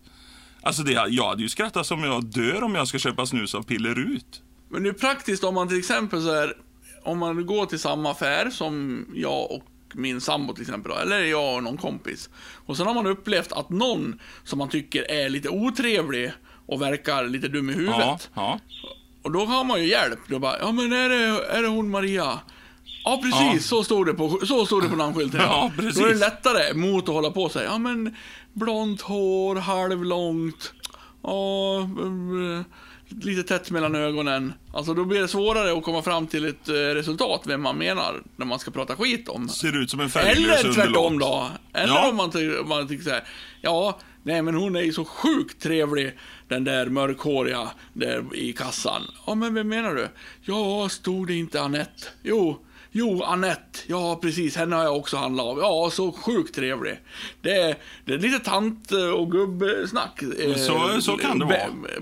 [SPEAKER 1] Alltså det, jag hade ju skrattat som jag dör om jag ska köpa snus av Pillerut.
[SPEAKER 2] Men det är praktiskt om man till exempel så här, om man går till samma affär som jag och min sambo till exempel, då, eller jag och någon kompis. Och sen har man upplevt att någon som man tycker är lite otrevlig och verkar lite dum i
[SPEAKER 1] Ja,
[SPEAKER 2] huvudet.
[SPEAKER 1] ja.
[SPEAKER 2] Och då har man ju hjälp. Då bara, ja men är det, är det hon Maria? Ja precis,
[SPEAKER 1] Ja.
[SPEAKER 2] så stod det på, så stod det på namnskylten.
[SPEAKER 1] Ja, precis.
[SPEAKER 2] Då är det lättare mot att hålla på säga, ja men blont hår, halvlångt, ja, lite tätt mellan ögonen. Alltså då blir det svårare att komma fram till ett eh, resultat, vem man menar, när man ska prata skit om.
[SPEAKER 1] Ser ut som en färglös
[SPEAKER 2] Eller tvärtom
[SPEAKER 1] underlåt.
[SPEAKER 2] då. Eller
[SPEAKER 1] Ja.
[SPEAKER 2] om man, om man tycker så här, ja, nej men hon är ju så sjukt trevlig, den där mörkhåriga där i kassan. Ja, men vem menar du? Ja, stod det inte Annette? Jo, jo, Annette. Ja, precis, henne har jag också handlat av. Ja, så sjukt trevlig. Det är, det är lite tant och gubbsnack. Eh,
[SPEAKER 1] Så- så kan det vara.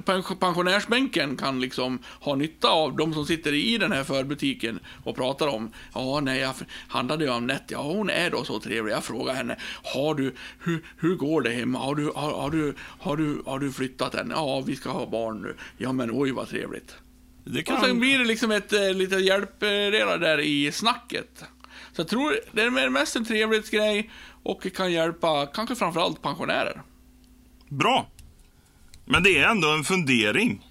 [SPEAKER 2] Pens- Pensionärsbänken kan liksom ha nytta av de som sitter i den här förbutiken och pratar om, ja, nej, jag handlade ju av Nett, ja, hon är då så trevlig. Jag frågar henne, har du, hur, hur går det hemma? Har du, har, har du, har du, har du flyttat än? Ja, vi ska ha barn nu. Ja, men oj vad trevligt.
[SPEAKER 1] Det
[SPEAKER 2] Och sen
[SPEAKER 1] kan...
[SPEAKER 2] blir det liksom ett eh, lite hjälpreda där i snacket. Så jag tror det är mest en trevlighetsgrej och kan hjälpa kanske framförallt pensionärer.
[SPEAKER 1] Bra. Men det är ändå en fundering.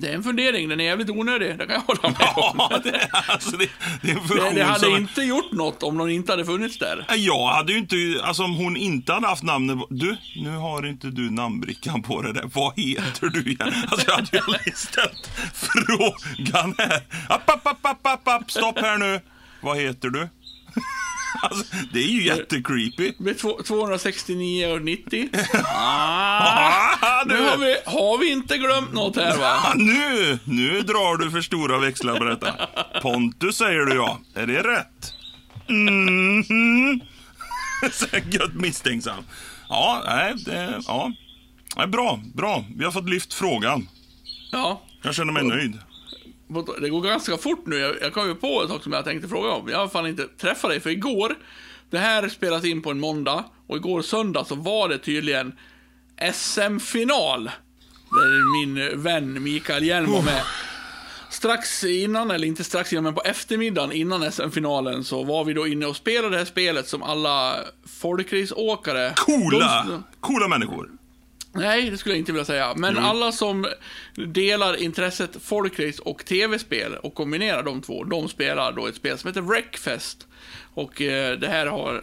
[SPEAKER 2] Det är en fundering, den är jävligt onödig, det kan jag hålla med om.
[SPEAKER 1] Ja, det, är- alltså det, det är en
[SPEAKER 2] Det,
[SPEAKER 1] funktion
[SPEAKER 2] det hade
[SPEAKER 1] som...
[SPEAKER 2] inte gjort något om någon inte hade funnits där.
[SPEAKER 1] Jag hade ju inte, alltså om hon inte hade haft namnet, du, nu har inte du namnbrickan på det där, vad heter du igen? Alltså jag hade ju ställt frågan här. App, app, app, app, app, stopp här nu. Vad heter du? Alltså, det är ju jättecreepy.
[SPEAKER 2] Två- 269,90. Ah, nu har vi, har vi inte glömt något här va?
[SPEAKER 1] nu, nu drar du för stora växlar på detta. Pontus säger du ja. Är det rätt? Mhm. Så Gött misstänksam. Ja, nej, det, ja. Nej, bra, bra. Vi har fått lyft frågan.
[SPEAKER 2] Ja,
[SPEAKER 1] Jag känner mig nöjd.
[SPEAKER 2] Det går ganska fort nu. Jag, jag kom ju på en sak som jag tänkte fråga om. Jag har fan inte träffat dig, för igår, det här spelas in på en måndag, och igår söndag så var det tydligen SM-final. Där min vän Mikael Hjelm var med. Strax innan, eller inte strax innan, men på eftermiddagen innan SM-finalen så var vi då inne och spelade det här spelet som alla folkraceåkare...
[SPEAKER 1] Coola,
[SPEAKER 2] de-
[SPEAKER 1] coola människor.
[SPEAKER 2] Nej, det skulle jag inte vilja säga. Men alla som delar intresset folkrace och tv-spel och kombinerar de två, de spelar då ett spel som heter Wreckfest. Och eh, det här har...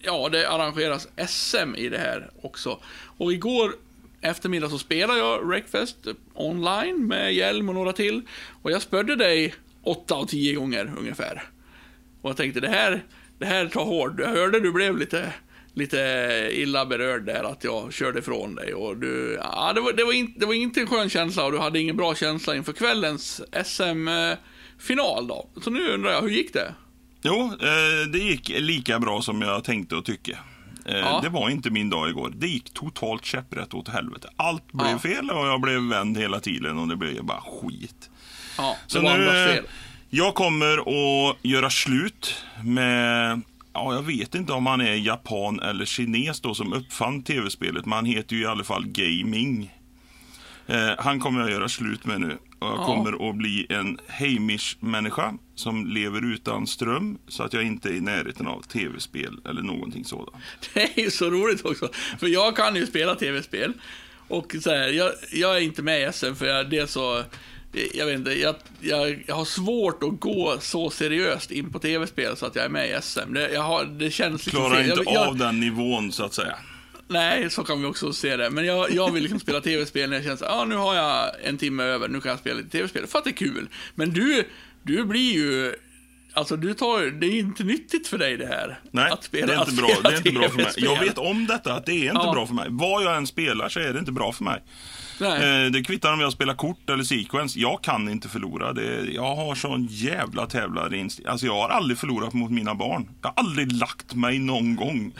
[SPEAKER 2] Ja, det arrangeras SM i det här också. Och igår eftermiddag så spelade jag Wreckfest online med Hjelm och några till. Och jag spödde dig åtta av tio gånger ungefär. Och jag tänkte, det här, det här tar hård. Jag hörde du blev lite, lite illa berörd där, att jag körde ifrån dig. Och du, ja, det, var, det, var inte, det var inte en skön känsla och du hade ingen bra känsla inför kvällens SM-final då. Så nu undrar jag, hur gick det?
[SPEAKER 1] Jo, eh, det gick lika bra som jag tänkte och tyckte. Eh,
[SPEAKER 2] Ja.
[SPEAKER 1] Det var inte min dag igår. Det gick totalt käpprätt åt helvete. Allt blev
[SPEAKER 2] Ja.
[SPEAKER 1] fel och jag blev vänd hela tiden och det blev bara skit.
[SPEAKER 2] Ja,
[SPEAKER 1] Så
[SPEAKER 2] det var
[SPEAKER 1] nu,
[SPEAKER 2] fel.
[SPEAKER 1] Jag kommer att göra slut med, ja jag vet inte om han är japan eller kines då som uppfann tv-spelet, men han heter ju i alla fall Gaming. Eh, han kommer jag göra slut med nu. Och jag
[SPEAKER 2] Ja.
[SPEAKER 1] kommer att bli en Heimish-människa som lever utan ström så att jag inte är i närheten av tv-spel eller någonting sådant.
[SPEAKER 2] Det är ju så roligt också. För jag kan ju spela tv-spel. Och så här, jag, jag är inte med i SM för jag, det är så... Jag vet inte, jag, jag, jag har svårt att gå så seriöst in på tv-spel så att jag är med i SM. Det, jag har, det känns
[SPEAKER 1] Klarar inte
[SPEAKER 2] jag, jag,
[SPEAKER 1] av den nivån så att säga.
[SPEAKER 2] Nej, så kan vi också se det. Men jag, jag vill liksom spela tv-spel när jag känner ja ah, nu har jag en timme över, nu kan jag spela lite tv-spel. För att det är kul. Men du, du blir ju... Alltså du tar det är inte nyttigt för dig det här.
[SPEAKER 1] Nej,
[SPEAKER 2] att spela,
[SPEAKER 1] det är inte
[SPEAKER 2] att
[SPEAKER 1] bra. Det är inte bra för mig. Jag vet om detta, att det är inte
[SPEAKER 2] Ja.
[SPEAKER 1] bra för mig. Vad jag än spelar så är det inte bra för mig.
[SPEAKER 2] Nej.
[SPEAKER 1] Eh, det kvittar om jag spelar kort eller sequence. Jag kan inte förlora. Det, jag har sån jävla tävlarinstinkt. Alltså jag har aldrig förlorat mot mina barn. Jag har aldrig lagt mig någon gång.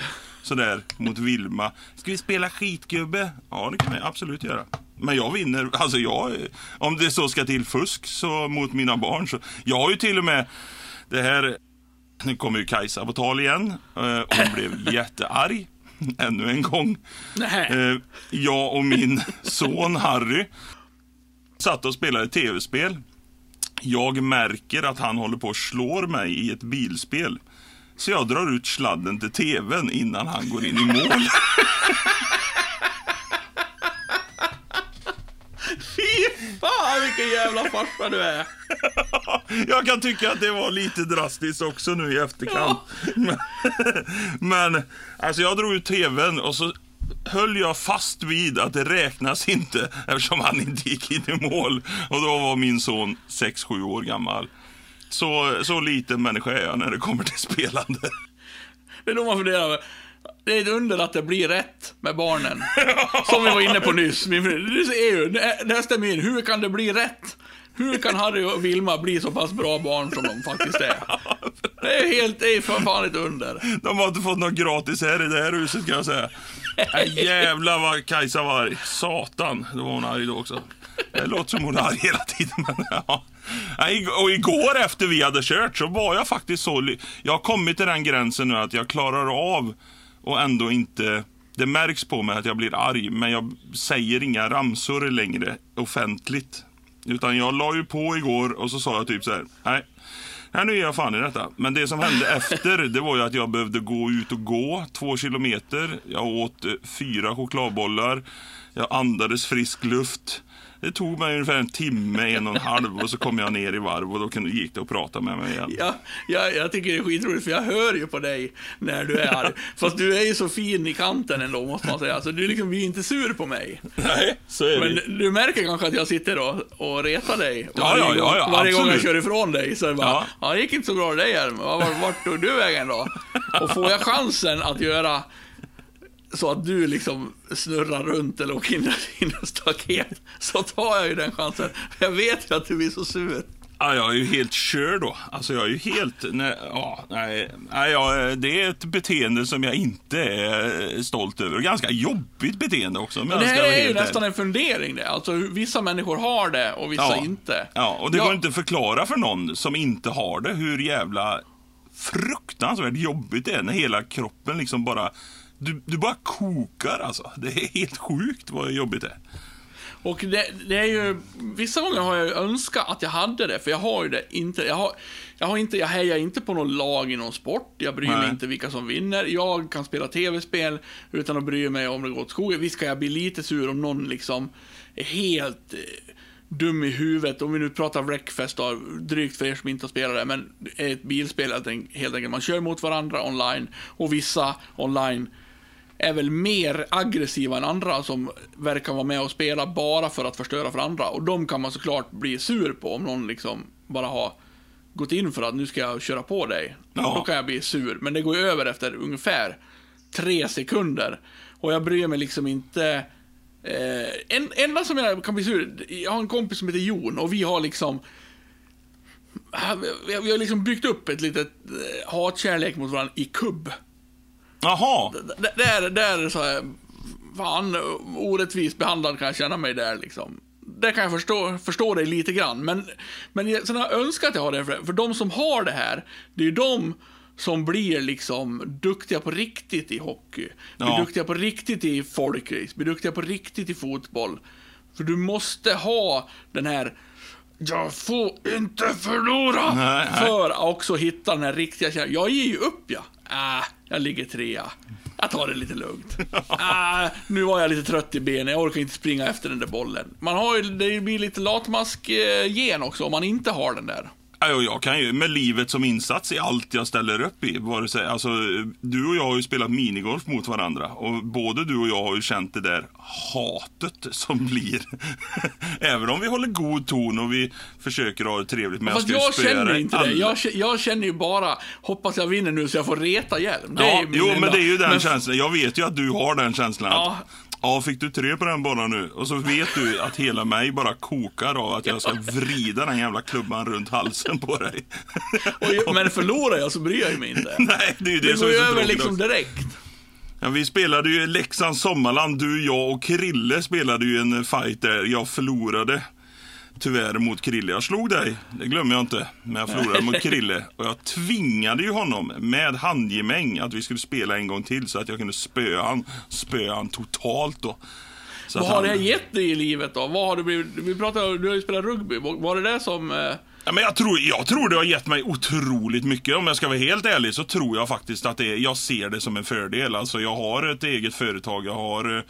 [SPEAKER 1] Sådär mot Vilma. Ska vi spela skitgubbe? Ja, det kan vi absolut göra. Men jag vinner. Alltså jag, om det så ska till fusk så mot mina barn så. Jag har ju till och med det här. Nu kommer ju Kajsa på tal igen. Eh, hon blev jättearg. Ännu en gång. Eh, jag och min son Harry satt och spelade tv-spel. Jag märker att han håller på och slår mig i ett bilspel. Så jag drar ut sladden till tvn innan han går in i mål.
[SPEAKER 2] Fy fan vilken jävla farsa du är.
[SPEAKER 1] Jag kan tycka att det var lite drastiskt också nu i efterkant. Men, men alltså jag drog ut tvn och så höll jag fast vid att det räknas inte eftersom han inte gick in i mål. Och då var min son 6-7 år gammal. Så, så liten människa är jag när det kommer till spelande.
[SPEAKER 2] Det är då man funderar. Det är ett under att det blir rätt med barnen. Som vi var inne på nyss. Min fru- Du ser ju, det det här stämmer in. Hur kan det bli rätt? Hur kan Harry och Vilma bli så pass bra barn som de faktiskt är? Det är helt, det är för fan ett under.
[SPEAKER 1] De har inte fått något gratis här i det här huset kan jag säga. Nej, jävlar vad Kajsa var arg. Satan, då var hon arg då också. Det låter som hon är arg hela tiden. Men, ja. Och igår efter vi hade kört så var jag faktiskt så... Jag har kommit till den gränsen nu att jag klarar av och ändå inte... Det märks på mig att jag blir arg, men jag säger inga ramsor längre offentligt. Utan jag la ju på igår och så sa jag typ så här. Nej, Nej, nu är jag fan i detta. Men det som hände efter, det var ju att jag behövde gå ut och gå två kilometer. Jag åt eh, fyra chokladbollar. Jag andades frisk luft. Det tog mig ungefär en timme, en och en halv och så kom jag ner i varv och då kunde, gick det att prata med mig igen.
[SPEAKER 2] Jag, jag, jag tycker det är skitroligt för jag hör ju på dig när du är arg. Fast du är ju så fin i kanten ändå måste man säga. Så du liksom blir inte sur på mig.
[SPEAKER 1] Nej, så är det.
[SPEAKER 2] Men du märker kanske att jag sitter och, och retar dig
[SPEAKER 1] Ja,
[SPEAKER 2] varje,
[SPEAKER 1] ja, ja,
[SPEAKER 2] gång,
[SPEAKER 1] ja,
[SPEAKER 2] varje gång jag kör ifrån dig. Så är det bara,
[SPEAKER 1] Ja.
[SPEAKER 2] ja. det gick inte så bra vart, vart tog du vägen då? Och får jag chansen att göra så att du liksom snurrar runt eller åker in i en staket, så tar jag ju den chansen. Jag vet ju att du blir så sur.
[SPEAKER 1] Ja, jag är ju helt körd då. Alltså jag är ju helt... Nej, ja, nej, nej, ja, det är ett beteende som jag inte är stolt över. Ganska jobbigt beteende också.
[SPEAKER 2] Men
[SPEAKER 1] jag
[SPEAKER 2] det här är ju nästan en fundering det. Alltså vissa människor har det och vissa
[SPEAKER 1] ja.
[SPEAKER 2] inte.
[SPEAKER 1] Ja, och det går inte att förklara för någon som inte har det hur jävla fruktansvärt jobbigt det är när hela kroppen liksom bara... Du, du bara kokar alltså. Det är helt sjukt vad jobbigt det är.
[SPEAKER 2] Och det, det är ju, vissa gånger har jag ju önskat att jag hade det, för jag har ju det inte. Jag, har, jag, har inte, jag hejar inte på någon lag i någon sport, jag bryr mig
[SPEAKER 1] Nej.
[SPEAKER 2] inte vilka som vinner. Jag kan spela tv-spel utan att bry mig om det går åt skogen. Visst kan jag bli lite sur om någon liksom är helt eh, dum i huvudet. Om vi nu pratar Wreckfest då, drygt för er som inte har spelat det, men är ett bilspel helt enkelt. Man kör mot varandra online och vissa online är väl mer aggressiva än andra som verkar vara med och spela bara för att förstöra för andra. Och de kan man såklart bli sur på om någon liksom bara har gått in för att nu ska jag köra på dig.
[SPEAKER 1] Ja.
[SPEAKER 2] Då kan jag bli sur, men det går ju över efter ungefär tre sekunder. Och jag bryr mig liksom inte... Eh, en, enda som jag kan bli sur, jag har en kompis som heter Jon och vi har liksom vi har- liksom byggt upp ett litet eh, hatkärlek mot varandra i kubb.
[SPEAKER 1] Jaha,
[SPEAKER 2] D- Där, där så här, fan orättvist behandlad kan jag känna mig där liksom. det kan jag förstå, förstå dig lite grann. Men, men jag, sen har jag önskat att jag har det. För, för de som har det här, det är ju de som blir liksom duktiga på riktigt i hockey. Blir
[SPEAKER 1] Ja.
[SPEAKER 2] duktiga på riktigt i folkrace, blir duktiga på riktigt i fotboll. För du måste ha den här jag får inte förlora!
[SPEAKER 1] Nej, nej.
[SPEAKER 2] För att också hitta den här riktiga känslan. Jag ger ju upp ja. Äh, jag ligger trea. Jag tar det lite lugnt. ah, nu var jag lite trött i benen, jag orkar inte springa efter den där bollen. Man har ju, det blir lite latmask-gen eh, också om man inte har den där.
[SPEAKER 1] Jag kan ju med livet som insats i allt jag ställer upp i. Vare sig, alltså, du och jag har ju spelat minigolf mot varandra och både du och jag har ju känt det där hatet som blir. Även om vi håller god ton och vi försöker ha det trevligt. Men
[SPEAKER 2] Fast jag
[SPEAKER 1] spöa
[SPEAKER 2] känner inte det.
[SPEAKER 1] alla-
[SPEAKER 2] Jag, jag känner ju bara, hoppas jag vinner nu så jag får reta hjälm. Det
[SPEAKER 1] Ja, jo,
[SPEAKER 2] enda-
[SPEAKER 1] men det är ju den
[SPEAKER 2] Men-
[SPEAKER 1] känslan. Jag vet ju att du har den känslan.
[SPEAKER 2] Ja.
[SPEAKER 1] Ja, fick du tre på den bollen nu? Och så vet du att hela mig bara kokar av att jag ska vrida den jävla klubban runt halsen på dig.
[SPEAKER 2] Och, men förlorar jag så bryr jag mig inte.
[SPEAKER 1] Nej, det är ju det,
[SPEAKER 2] Det
[SPEAKER 1] som är så
[SPEAKER 2] över liksom direkt.
[SPEAKER 1] Ja, vi spelade ju Leksands Sommarland, du, jag och Krille spelade ju en fight där. Jag förlorade tyvärr mot Krille. Jag slog dig, det glömmer jag inte. Men jag förlorade mot Krille. Och jag tvingade ju honom med handgemäng att vi skulle spela en gång till så att jag kunde spöa han, spöa han totalt då. Så
[SPEAKER 2] Vad har
[SPEAKER 1] han-
[SPEAKER 2] det gett dig i livet då? Vad har du blivit, vi pratade, du har ju spelat rugby. Var det det som... eh,
[SPEAKER 1] Ja, men jag, tror, jag tror det har gett mig otroligt mycket. Om jag ska vara helt ärlig så tror jag faktiskt att det, jag ser det som en fördel. Alltså jag har ett eget företag. Jag har eh,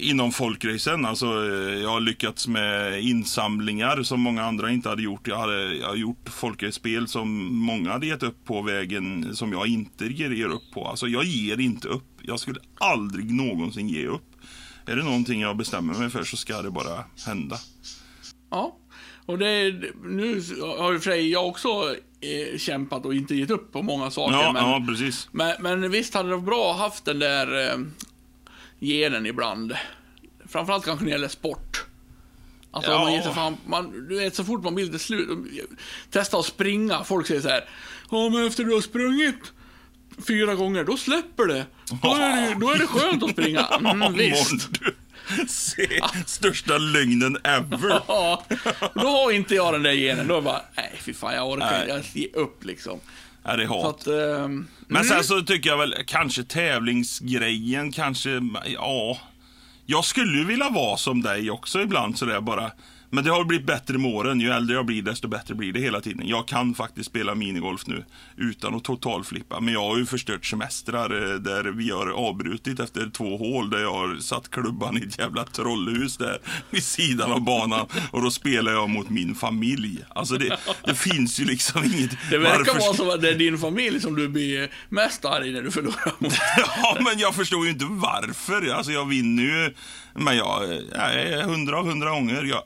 [SPEAKER 1] inom folkracen, alltså eh, jag har lyckats med insamlingar som många andra inte hade gjort. Jag, hade, jag har gjort folkracespel som många hade gett upp på vägen som jag inte ger, upp på. Alltså jag ger inte upp. Jag skulle aldrig någonsin ge upp. Är det någonting jag bestämmer mig för så ska det bara hända.
[SPEAKER 2] Ja. Och det, är- nu har ju sig jag också eh, kämpat och inte gett upp på många saker.
[SPEAKER 1] Ja,
[SPEAKER 2] men,
[SPEAKER 1] ja precis.
[SPEAKER 2] men, men visst hade det varit bra att ha haft den där genen ibland. Framförallt kanske när det gäller sport. Alltså
[SPEAKER 1] Ja.
[SPEAKER 2] man ger sig fan, man, du vet så fort man blir lite slut, testa att springa, folk säger så här. Ja men efter du har sprungit fyra gånger, då släpper det. Då är det, då är det skönt att springa. Mm, visst.
[SPEAKER 1] Se, största lögnen ever.
[SPEAKER 2] Ja, då har inte jag den där genen. Då är jag bara, nej fy fan jag orkar inte. Jag ger upp liksom.
[SPEAKER 1] Ja, det är
[SPEAKER 2] Så
[SPEAKER 1] hat.
[SPEAKER 2] att, ehm,
[SPEAKER 1] Men sen så tycker jag väl kanske tävlingsgrejen, kanske, ja. Jag skulle ju vilja vara som dig också ibland sådär bara. Men det har blivit bättre med åren. Ju äldre jag blir desto bättre blir det hela tiden. Jag kan faktiskt spela minigolf nu utan att totalflippa. Men jag har ju förstört semestrar eh, där vi har avbrutit efter två hål där jag har satt klubban i ett jävla trollhus där vid sidan av banan. Och då spelar jag mot min familj. Alltså det, det finns ju liksom inget...
[SPEAKER 2] det verkar
[SPEAKER 1] varför-
[SPEAKER 2] vara som att det är din familj som du blir mest arg när du förlorar mot.
[SPEAKER 1] Ja, men jag förstår ju inte varför. Alltså, jag vinner ju. Men jag, eh, jag hundra av hundra gånger. Jag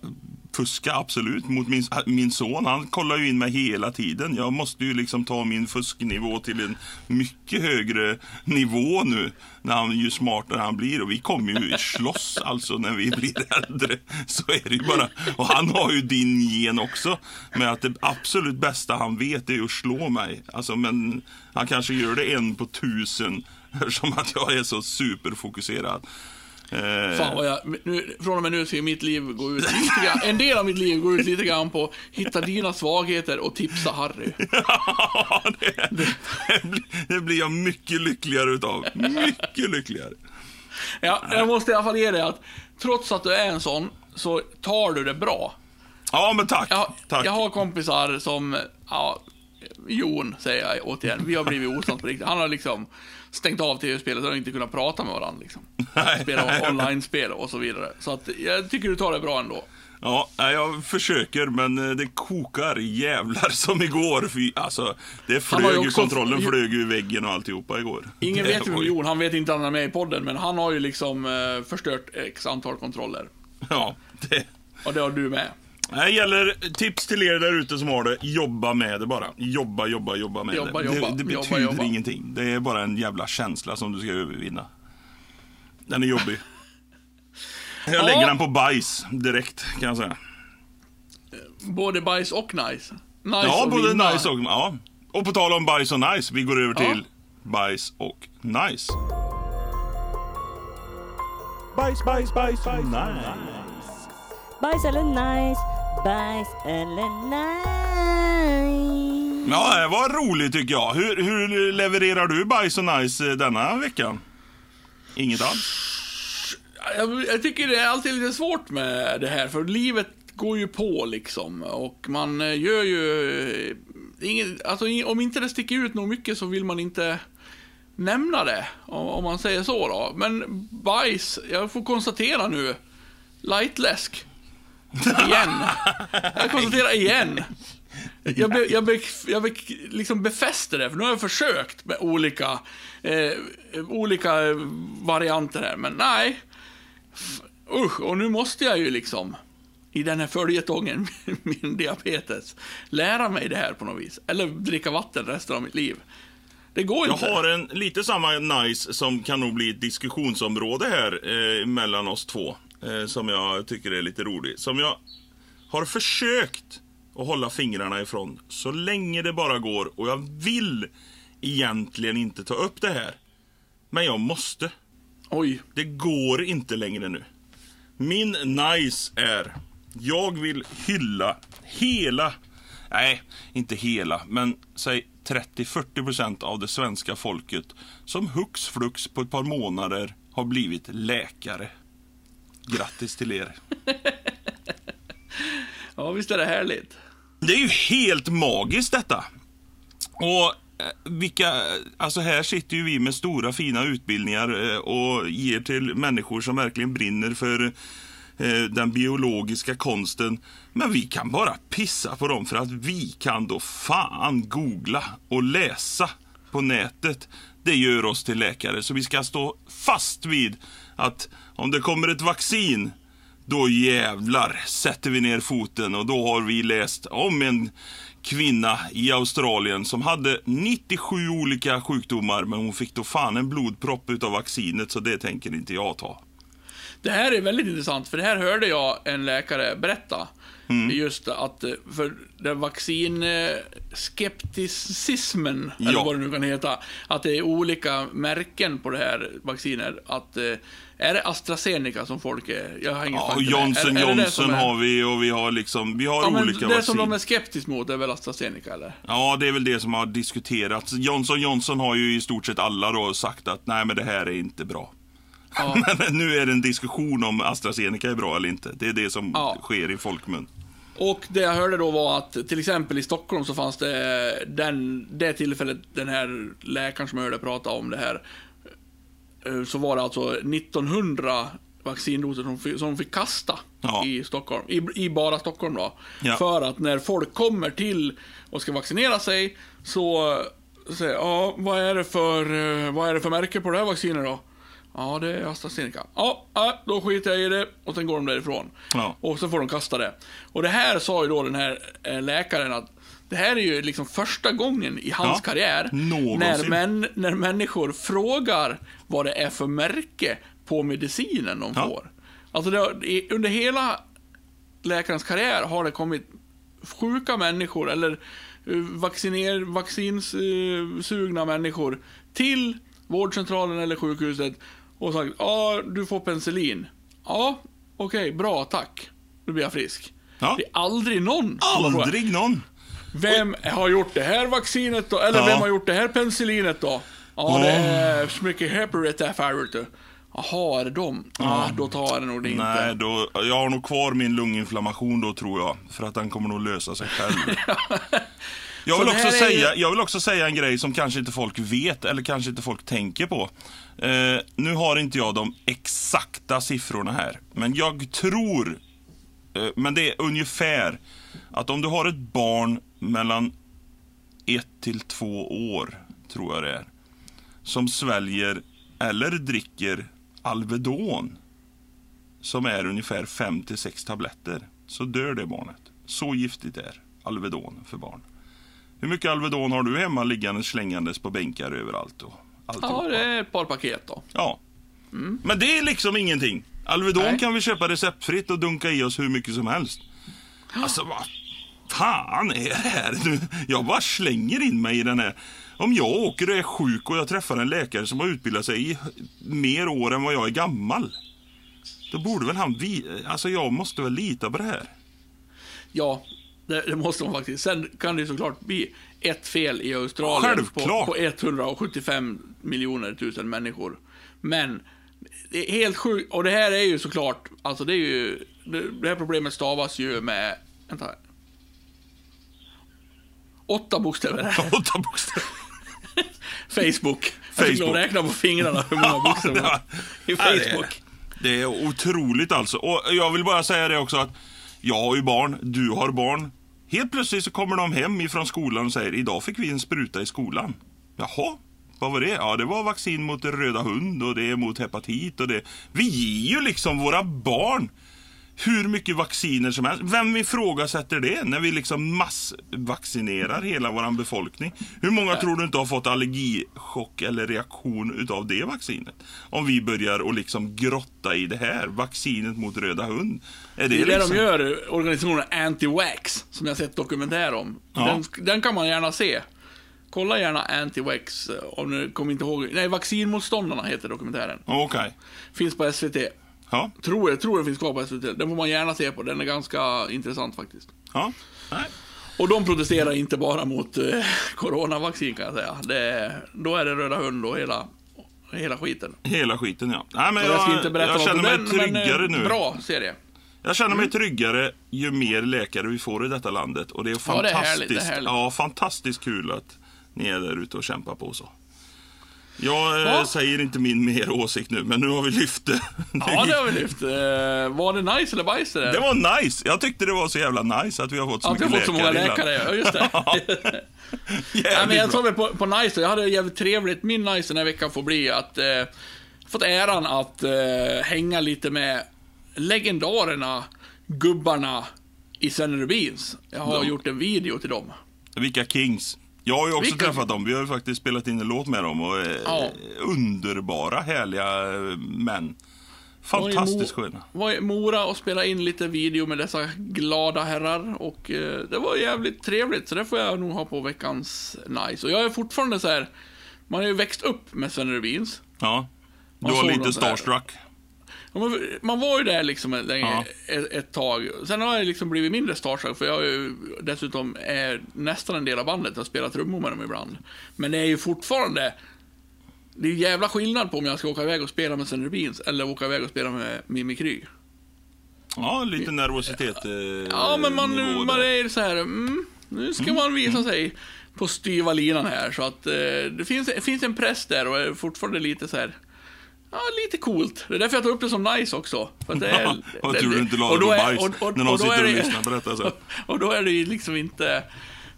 [SPEAKER 1] fuskar absolut mot min, min son. Han kollar ju in mig hela tiden. Jag måste ju liksom ta min fusknivå till en mycket högre nivå nu. När han, ju smartare han blir. Och vi kommer ju slåss alltså när vi blir äldre. Så är det ju bara. Och han har ju din gen också. Med att det absolut bästa han vet är att slå mig. Alltså, men han kanske gör det en på tusen. eftersom att jag är så superfokuserad. Eh,
[SPEAKER 2] Fan vad jag, nu, från och med nu ska mitt liv gå ut lite grann, en del av mitt liv går ut lite grann på hitta dina svagheter och tipsa Harry.
[SPEAKER 1] Ja, det, det blir jag mycket lyckligare utav. Mycket lyckligare.
[SPEAKER 2] Ja, jag måste i alla fall ge dig att trots att du är en sån, så tar du det bra.
[SPEAKER 1] Ja, men tack.
[SPEAKER 2] Jag,
[SPEAKER 1] tack.
[SPEAKER 2] jag har kompisar som, ja, Jon säger jag återigen, vi har blivit osams på riktigt. Han har liksom stängt av tv-spelet och inte kunnat prata med varandra liksom. Spela online-spel och så vidare. Så att jag tycker du tar det bra ändå.
[SPEAKER 1] Ja, jag försöker, men eh, det kokar jävlar som igår. Fy, alltså, det flög ju, kontrollen flög ju i väggen och alltihopa igår.
[SPEAKER 2] Ingen vet ju Jon, han vet inte att han är med i podden, men han har ju liksom eh, förstört x antal kontroller.
[SPEAKER 1] Ja, det...
[SPEAKER 2] Och det har du med.
[SPEAKER 1] Det gäller tips till er där ute som har det. Jobba med det bara. Jobba, jobba, jobba med
[SPEAKER 2] Jobba,
[SPEAKER 1] det.
[SPEAKER 2] jobba,
[SPEAKER 1] det. Det
[SPEAKER 2] jobba,
[SPEAKER 1] betyder
[SPEAKER 2] jobba.
[SPEAKER 1] ingenting. Det är bara en jävla känsla som du ska övervinna. Den är jobbig. Jag
[SPEAKER 2] Ja.
[SPEAKER 1] lägger den på bajs direkt, kan jag säga.
[SPEAKER 2] Både bajs och nice. Nice
[SPEAKER 1] Ja,
[SPEAKER 2] och
[SPEAKER 1] både
[SPEAKER 2] vinna.
[SPEAKER 1] nice och... Ja. Och på tal om bajs och nice, vi går över
[SPEAKER 2] Ja.
[SPEAKER 1] till bajs och nice.
[SPEAKER 4] Bajs, bajs, bajs, nice.
[SPEAKER 3] Bajs eller nice? Bajs eller nice?
[SPEAKER 1] Ja, det var roligt tycker jag. Hur, hur levererar du bajs och nice eh, denna veckan? Inget alls?
[SPEAKER 2] Jag, jag tycker det är alltid lite svårt med det här, för livet går ju på liksom. Och man eh, gör ju... eh, Inget, alltså, om inte det sticker ut nog mycket så vill man inte nämna det, om, om man säger så då. Men bajs, jag får konstatera nu. Lightläsk. Igen. Jag konstaterar igen. Jag, be, jag, be, jag be, liksom befäster det, för nu har jag försökt med olika, eh, olika varianter här, men nej. Usch, och nu måste jag ju liksom i den här följetongen, min diabetes, lära mig det här på något vis. Eller dricka vatten resten av mitt liv. Det går
[SPEAKER 1] Jag
[SPEAKER 2] inte.
[SPEAKER 1] har en lite samma nice som kan nog bli ett diskussionsområde här eh, mellan oss två. Eh, som jag tycker är lite rolig. Som jag har försökt att hålla fingrarna ifrån så länge det bara går. Och jag vill egentligen inte ta upp det här. Men jag måste.
[SPEAKER 2] Oj,
[SPEAKER 1] Det går inte längre nu. Min nice är, jag vill hylla hela, nej, inte hela, men säg 30-40% av det svenska folket som hux flux på ett par månader har blivit läkare. Grattis till er.
[SPEAKER 2] ja visst är det härligt.
[SPEAKER 1] Det är ju helt magiskt detta. Och eh, vilka, alltså här sitter ju vi med stora fina utbildningar eh, och ger till människor som verkligen brinner för eh, den biologiska konsten. Men vi kan bara pissa på dem för att vi kan då fan googla och läsa på nätet. Det gör oss till läkare. Så vi ska stå fast vid att om det kommer ett vaccin då jävlar sätter vi ner foten och då har vi läst om en kvinna i Australien som hade 97 olika sjukdomar men hon fick då fan en blodpropp utav vaccinet så det tänker inte jag ta.
[SPEAKER 2] Det här är väldigt intressant, för det här hörde jag en läkare berätta.
[SPEAKER 1] Mm.
[SPEAKER 2] Just att, eh, för den vaccinskepticismen, eller
[SPEAKER 1] Ja.
[SPEAKER 2] vad det nu kan heta, att det är olika märken på det här vaccinet. Att, eh, är det AstraZeneca som folk är? Jag har ingen
[SPEAKER 1] Ja, och. Johnson
[SPEAKER 2] Är- är
[SPEAKER 1] Johnson
[SPEAKER 2] är-
[SPEAKER 1] har vi och vi har liksom, vi har
[SPEAKER 2] Ja,
[SPEAKER 1] olika
[SPEAKER 2] det
[SPEAKER 1] vaccin.
[SPEAKER 2] som de är skeptiska mot är väl AstraZeneca, eller?
[SPEAKER 1] Ja, det är väl det som har diskuterats. Johnson Johnson har ju i stort sett alla då sagt att nej men det här är inte bra.
[SPEAKER 2] Ja.
[SPEAKER 1] Men nu är det en diskussion om AstraZeneca är bra eller inte. Det är det som
[SPEAKER 2] Ja.
[SPEAKER 1] sker i folkmun.
[SPEAKER 2] Och det jag hörde då var att till exempel i Stockholm så fanns det den, det tillfället den här läkaren som jag hörde prata om det här. Eh, Så var det alltså 1900 vaccindoser som, fick- som fick kasta
[SPEAKER 1] Ja.
[SPEAKER 2] i Stockholm. I, I bara Stockholm då.
[SPEAKER 1] Ja.
[SPEAKER 2] För att när folk kommer till och ska vaccinera sig så säger ja, vad är det för, eh, vad är det för märke på det här vaccinet då? Ja, det är AstraZeneca. Ja, ja, då skiter jag i det och sen går de därifrån.
[SPEAKER 1] Ja.
[SPEAKER 2] Och så får de kasta det. Och det här sa ju då den här eh, läkaren att det här är ju liksom första gången i hans
[SPEAKER 1] Ja,
[SPEAKER 2] karriär
[SPEAKER 1] någonsin.
[SPEAKER 2] när, män, när människor frågar vad det är för märke på medicinen de
[SPEAKER 1] Ja.
[SPEAKER 2] får. Alltså har- under hela läkarens karriär har det kommit sjuka människor eller uh, vacciner, vaccinsugna människor till vårdcentralen eller sjukhuset och sagt ja, du får penicillin. Ja, okej, bra, tack. Nu blir jag frisk.
[SPEAKER 1] Ja.
[SPEAKER 2] Det är aldrig någon
[SPEAKER 1] Aldrig någon.
[SPEAKER 2] Vem har gjort det här vaccinet då? Eller
[SPEAKER 1] Ja.
[SPEAKER 2] vem har gjort det här penicillinet då? Ja, det är så mycket heparit förut du. Jaha, är det dem? Ja, då tar jag det nog det inte.
[SPEAKER 1] Nej, då, jag har nog kvar min lunginflammation då tror jag. För att den kommer nog lösa sig själv. Jag vill, också säga,
[SPEAKER 2] ju-
[SPEAKER 1] jag vill också säga en grej som kanske inte folk vet eller kanske inte folk tänker på. Eh, nu har inte jag de exakta siffrorna här. Men jag tror, eh, men det är ungefär, att om du har ett barn mellan ett till två år, tror jag det är, som sväljer eller dricker Alvedon, som är ungefär 5 till 6 tabletter, så dör det barnet. Så giftigt är Alvedon för barn. Hur mycket Alvedon har du hemma liggande slängandes på bänkar överallt? Och
[SPEAKER 2] Ja,
[SPEAKER 1] alltihopa?
[SPEAKER 2] det är ett par paket då.
[SPEAKER 1] Ja. Men det är liksom ingenting. Alvedon
[SPEAKER 2] Nej.
[SPEAKER 1] kan vi köpa receptfritt och dunka i oss hur mycket som helst. Alltså vad fan är det här nu? Jag bara slänger in mig i den här. Om jag åker och är sjuk och jag träffar en läkare som har utbildat sig i mer år än vad jag är gammal. Då borde väl han vi... Alltså jag måste väl lita på det här.
[SPEAKER 2] Ja, det, det måste man faktiskt. Sen kan det såklart bli ett fel i Australien på, på 175 miljoner tusen människor. Men det är helt sjukt. Och det här är ju såklart, alltså det är ju, det här problemet stavas ju med, vänta. Åtta bokstäver.
[SPEAKER 1] Åtta bokstäver.
[SPEAKER 2] Facebook. Jag
[SPEAKER 1] Facebook.
[SPEAKER 2] nog räkna på fingrarna hur många bokstäver i Facebook.
[SPEAKER 1] Det är otroligt alltså. Och jag vill bara säga det också att jag har ju barn, du har barn. Helt plötsligt så kommer de hem ifrån skolan och säger idag fick vi en spruta i skolan. Jaha, vad var det? Ja, det var vaccin mot röda hund och det är mot hepatit och det. Vi ger ju liksom våra barn hur mycket vacciner som helst. Vem ifrågasätter det när vi liksom massvaccinerar hela vår befolkning? Hur många tror du inte har fått allergichock eller reaktion utav det vaccinet? Om vi börjar att liksom grotta i det här, vaccinet mot röda hund. Är det,
[SPEAKER 2] Det är det
[SPEAKER 1] liksom...
[SPEAKER 2] de gör, organisationen Anti-Wax, som jag sett dokumentär om.
[SPEAKER 1] Ja.
[SPEAKER 2] Den, den kan man gärna se. Kolla gärna Anti-Wax, eh, om du kommer inte ihåg. Nej, Vaccinmotståndarna heter dokumentären.
[SPEAKER 1] Okej.
[SPEAKER 2] Finns på SVT.
[SPEAKER 1] Ja.
[SPEAKER 2] Tror jag, tror den finns kvar på SVT. Den får man gärna se på, den är ganska intressant faktiskt.
[SPEAKER 1] ja. Nej.
[SPEAKER 2] Och de protesterar inte bara mot eh, coronavaccin kan jag säga. Det, då är det röda hund och hela, hela skiten.
[SPEAKER 1] Hela skiten ja. Nej, men
[SPEAKER 2] Jag,
[SPEAKER 1] jag,
[SPEAKER 2] ska inte berätta
[SPEAKER 1] jag känner mig
[SPEAKER 2] den, men,
[SPEAKER 1] tryggare
[SPEAKER 2] eh,
[SPEAKER 1] nu.
[SPEAKER 2] Bra serie.
[SPEAKER 1] Jag känner mig tryggare ju mer läkare vi får i detta landet. Och det är
[SPEAKER 2] Ja, det är
[SPEAKER 1] fantastiskt,
[SPEAKER 2] härligt, det är härligt.
[SPEAKER 1] Ja, fantastiskt kul att ni är där ute och kämpar på så. Jag eh,
[SPEAKER 2] Ja.
[SPEAKER 1] säger inte min mer åsikt nu, men nu har vi lyft det.
[SPEAKER 2] Ja, det har vi lyft. Eh, var det nice eller bajs det?
[SPEAKER 1] Det var nice. Jag tyckte det var så jävla nice att vi har fått så
[SPEAKER 2] Att vi
[SPEAKER 1] mycket
[SPEAKER 2] har fått så många läkare, ja just det. Nej,
[SPEAKER 1] Jävligt
[SPEAKER 2] men jag tar väl på, på Nice. Jag hade jävligt trevligt. Min Nice den här veckan får bli att eh, fått äran att eh, hänga lite med legendarerna, gubbarna i Sven Rubins. Jag har
[SPEAKER 1] Ja.
[SPEAKER 2] gjort en video till dem.
[SPEAKER 1] Vilka Kings. Jag har ju också
[SPEAKER 2] Vilka-
[SPEAKER 1] träffat dem. Vi har ju faktiskt spelat in en låt med dem. Och, eh,
[SPEAKER 2] Ja.
[SPEAKER 1] Underbara, härliga eh, män. Fantastiskt sköna.
[SPEAKER 2] Var i Mora och spelade in lite video med dessa glada herrar och eh, det var jävligt trevligt så det får jag nog ha på veckans Nice. Och jag är fortfarande så här. man har ju växt upp med Sven Rubins.
[SPEAKER 1] Ja. Du var lite starstruck.
[SPEAKER 2] Men Man var ju där liksom ett,
[SPEAKER 1] Ja.
[SPEAKER 2] ett, ett tag. Sen har jag liksom blivit mindre starstruck för jag är ju dessutom är nästan en del av bandet. Jag har spelat trummor med dem ibland. Men det är ju fortfarande... Det är jävla skillnad på om jag ska åka iväg och spela med Sven Rubins eller åka iväg och spela med Mimmi Kryg.
[SPEAKER 1] Ja, lite nervositet. Eh,
[SPEAKER 2] Ja, men man,
[SPEAKER 1] nivå
[SPEAKER 2] man är så här, mm, nu ska man visa sig på styva linan här. Så att eh, det finns, finns en press där och är fortfarande lite så här, ja, lite coolt. Det är därför jag tar upp det som nice också. För att det är, det-
[SPEAKER 1] tur du inte la
[SPEAKER 2] och
[SPEAKER 1] det på bajs
[SPEAKER 2] och- och-
[SPEAKER 1] när någon
[SPEAKER 2] och
[SPEAKER 1] sitter och
[SPEAKER 2] det-
[SPEAKER 1] lyssnar på detta. Så.
[SPEAKER 2] Och då är det ju liksom inte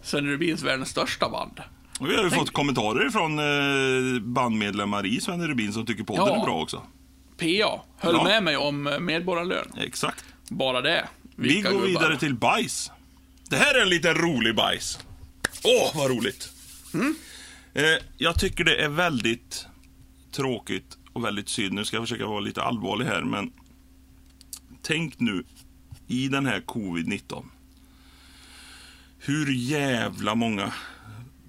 [SPEAKER 2] Sven Rubins världens största band.
[SPEAKER 1] Och vi har ju fått kommentarer från eh, bandmedlemmar i Sven Rubin som tycker podden
[SPEAKER 2] Ja.
[SPEAKER 1] är bra också.
[SPEAKER 2] PA höll
[SPEAKER 1] Ja.
[SPEAKER 2] med mig om eh, medborgarlön.
[SPEAKER 1] Exakt.
[SPEAKER 2] Bara det.
[SPEAKER 1] Vi
[SPEAKER 2] Vilka
[SPEAKER 1] går
[SPEAKER 2] gubbar.
[SPEAKER 1] vidare till bajs. Det här är en liten rolig bajs. Åh, vad roligt!
[SPEAKER 2] Mm.
[SPEAKER 1] Eh, jag tycker det är väldigt tråkigt och väldigt synd. Nu ska jag försöka vara lite allvarlig här, men tänk nu i den här covid-19. Hur jävla många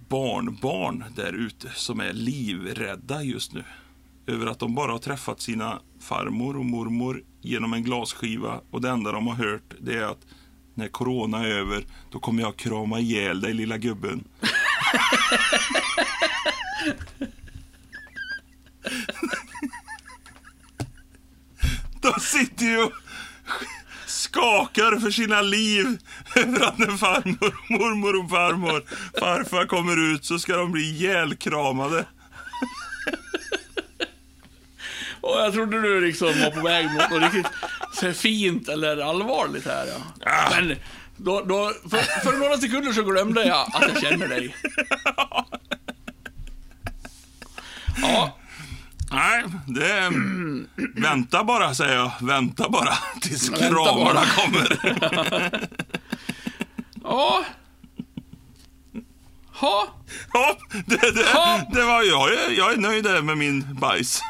[SPEAKER 1] barnbarn där ute som är livrädda just nu. Över att de bara har träffat sina farmor och mormor genom en glasskiva och det enda de har hört det är att när corona är över, då kommer jag krama ihjäl dig lilla gubben. De sitter ju och skakar för sina liv över att när farmor, mormor och farmor, farfar kommer ut så ska de bli ihjälkramade.
[SPEAKER 2] Och jag trodde du liksom var på väg mot något riktigt så fint eller allvarligt här. Ja.
[SPEAKER 1] Ah.
[SPEAKER 2] Men då, då, för, för några sekunder så glömde jag att jag känner dig. Ja,
[SPEAKER 1] Nej, det är... Vänta bara, säger jag. Vänta bara tills
[SPEAKER 2] Vänta
[SPEAKER 1] kramarna
[SPEAKER 2] bara.
[SPEAKER 1] kommer.
[SPEAKER 2] ja. Ha.
[SPEAKER 1] Ja, det, det,
[SPEAKER 2] Ja.
[SPEAKER 1] det var jag. är- Jag är nöjd där med min bajs.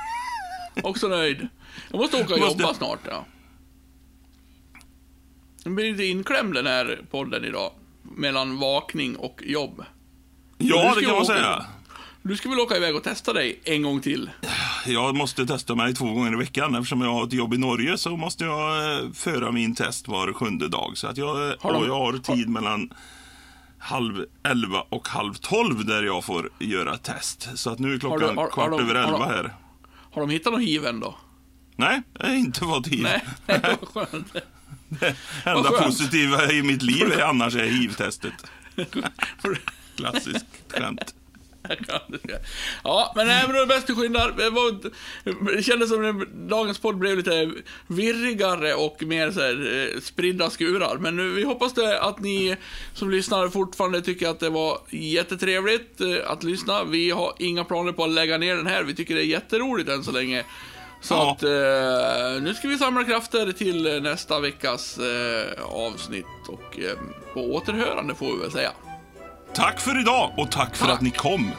[SPEAKER 2] Också nöjd. Jag måste åka och
[SPEAKER 1] Måste-
[SPEAKER 2] jobba snart, ja. Jag blir lite inklämd den här podden idag. Mellan vakning och jobb.
[SPEAKER 1] Ja, det kan man
[SPEAKER 2] åka-
[SPEAKER 1] säga.
[SPEAKER 2] Du ska väl åka iväg och testa dig en gång till?
[SPEAKER 1] jag måste testa mig två gånger i veckan. Eftersom jag har ett jobb i Norge så måste jag eh, föra min test var sjunde dag. Så att jag, eh,
[SPEAKER 2] Har de-
[SPEAKER 1] jag har tid mellan halv elva och halv tolv där jag får göra test. Så att nu är
[SPEAKER 2] Har
[SPEAKER 1] klockan
[SPEAKER 2] du- har- har
[SPEAKER 1] kvart
[SPEAKER 2] de-
[SPEAKER 1] över
[SPEAKER 2] har
[SPEAKER 1] elva här.
[SPEAKER 2] Har de hittat någon hiv än då?
[SPEAKER 1] Nej, jag har inte fått hiv.
[SPEAKER 2] Nej, nej vad skönt.
[SPEAKER 1] Enda positiva i mitt liv är annars är hiv-testet. Klassiskt skämt.
[SPEAKER 2] Ja, men nej, men det är bäst du skyndar. Det, var, det kändes som att dagens podd blev lite virrigare och mer så här, eh, spridda skurar. Men vi hoppas det att ni som lyssnar fortfarande tycker att det var jättetrevligt eh, att lyssna. Vi har inga planer på att lägga ner den här. Vi tycker det är jätteroligt än så länge. Så
[SPEAKER 1] Ja.
[SPEAKER 2] att eh, nu ska vi samla krafter till nästa veckas eh, avsnitt och eh, på återhörande får vi väl säga.
[SPEAKER 1] Tack för idag och tack för
[SPEAKER 2] Tack.
[SPEAKER 1] att ni kom.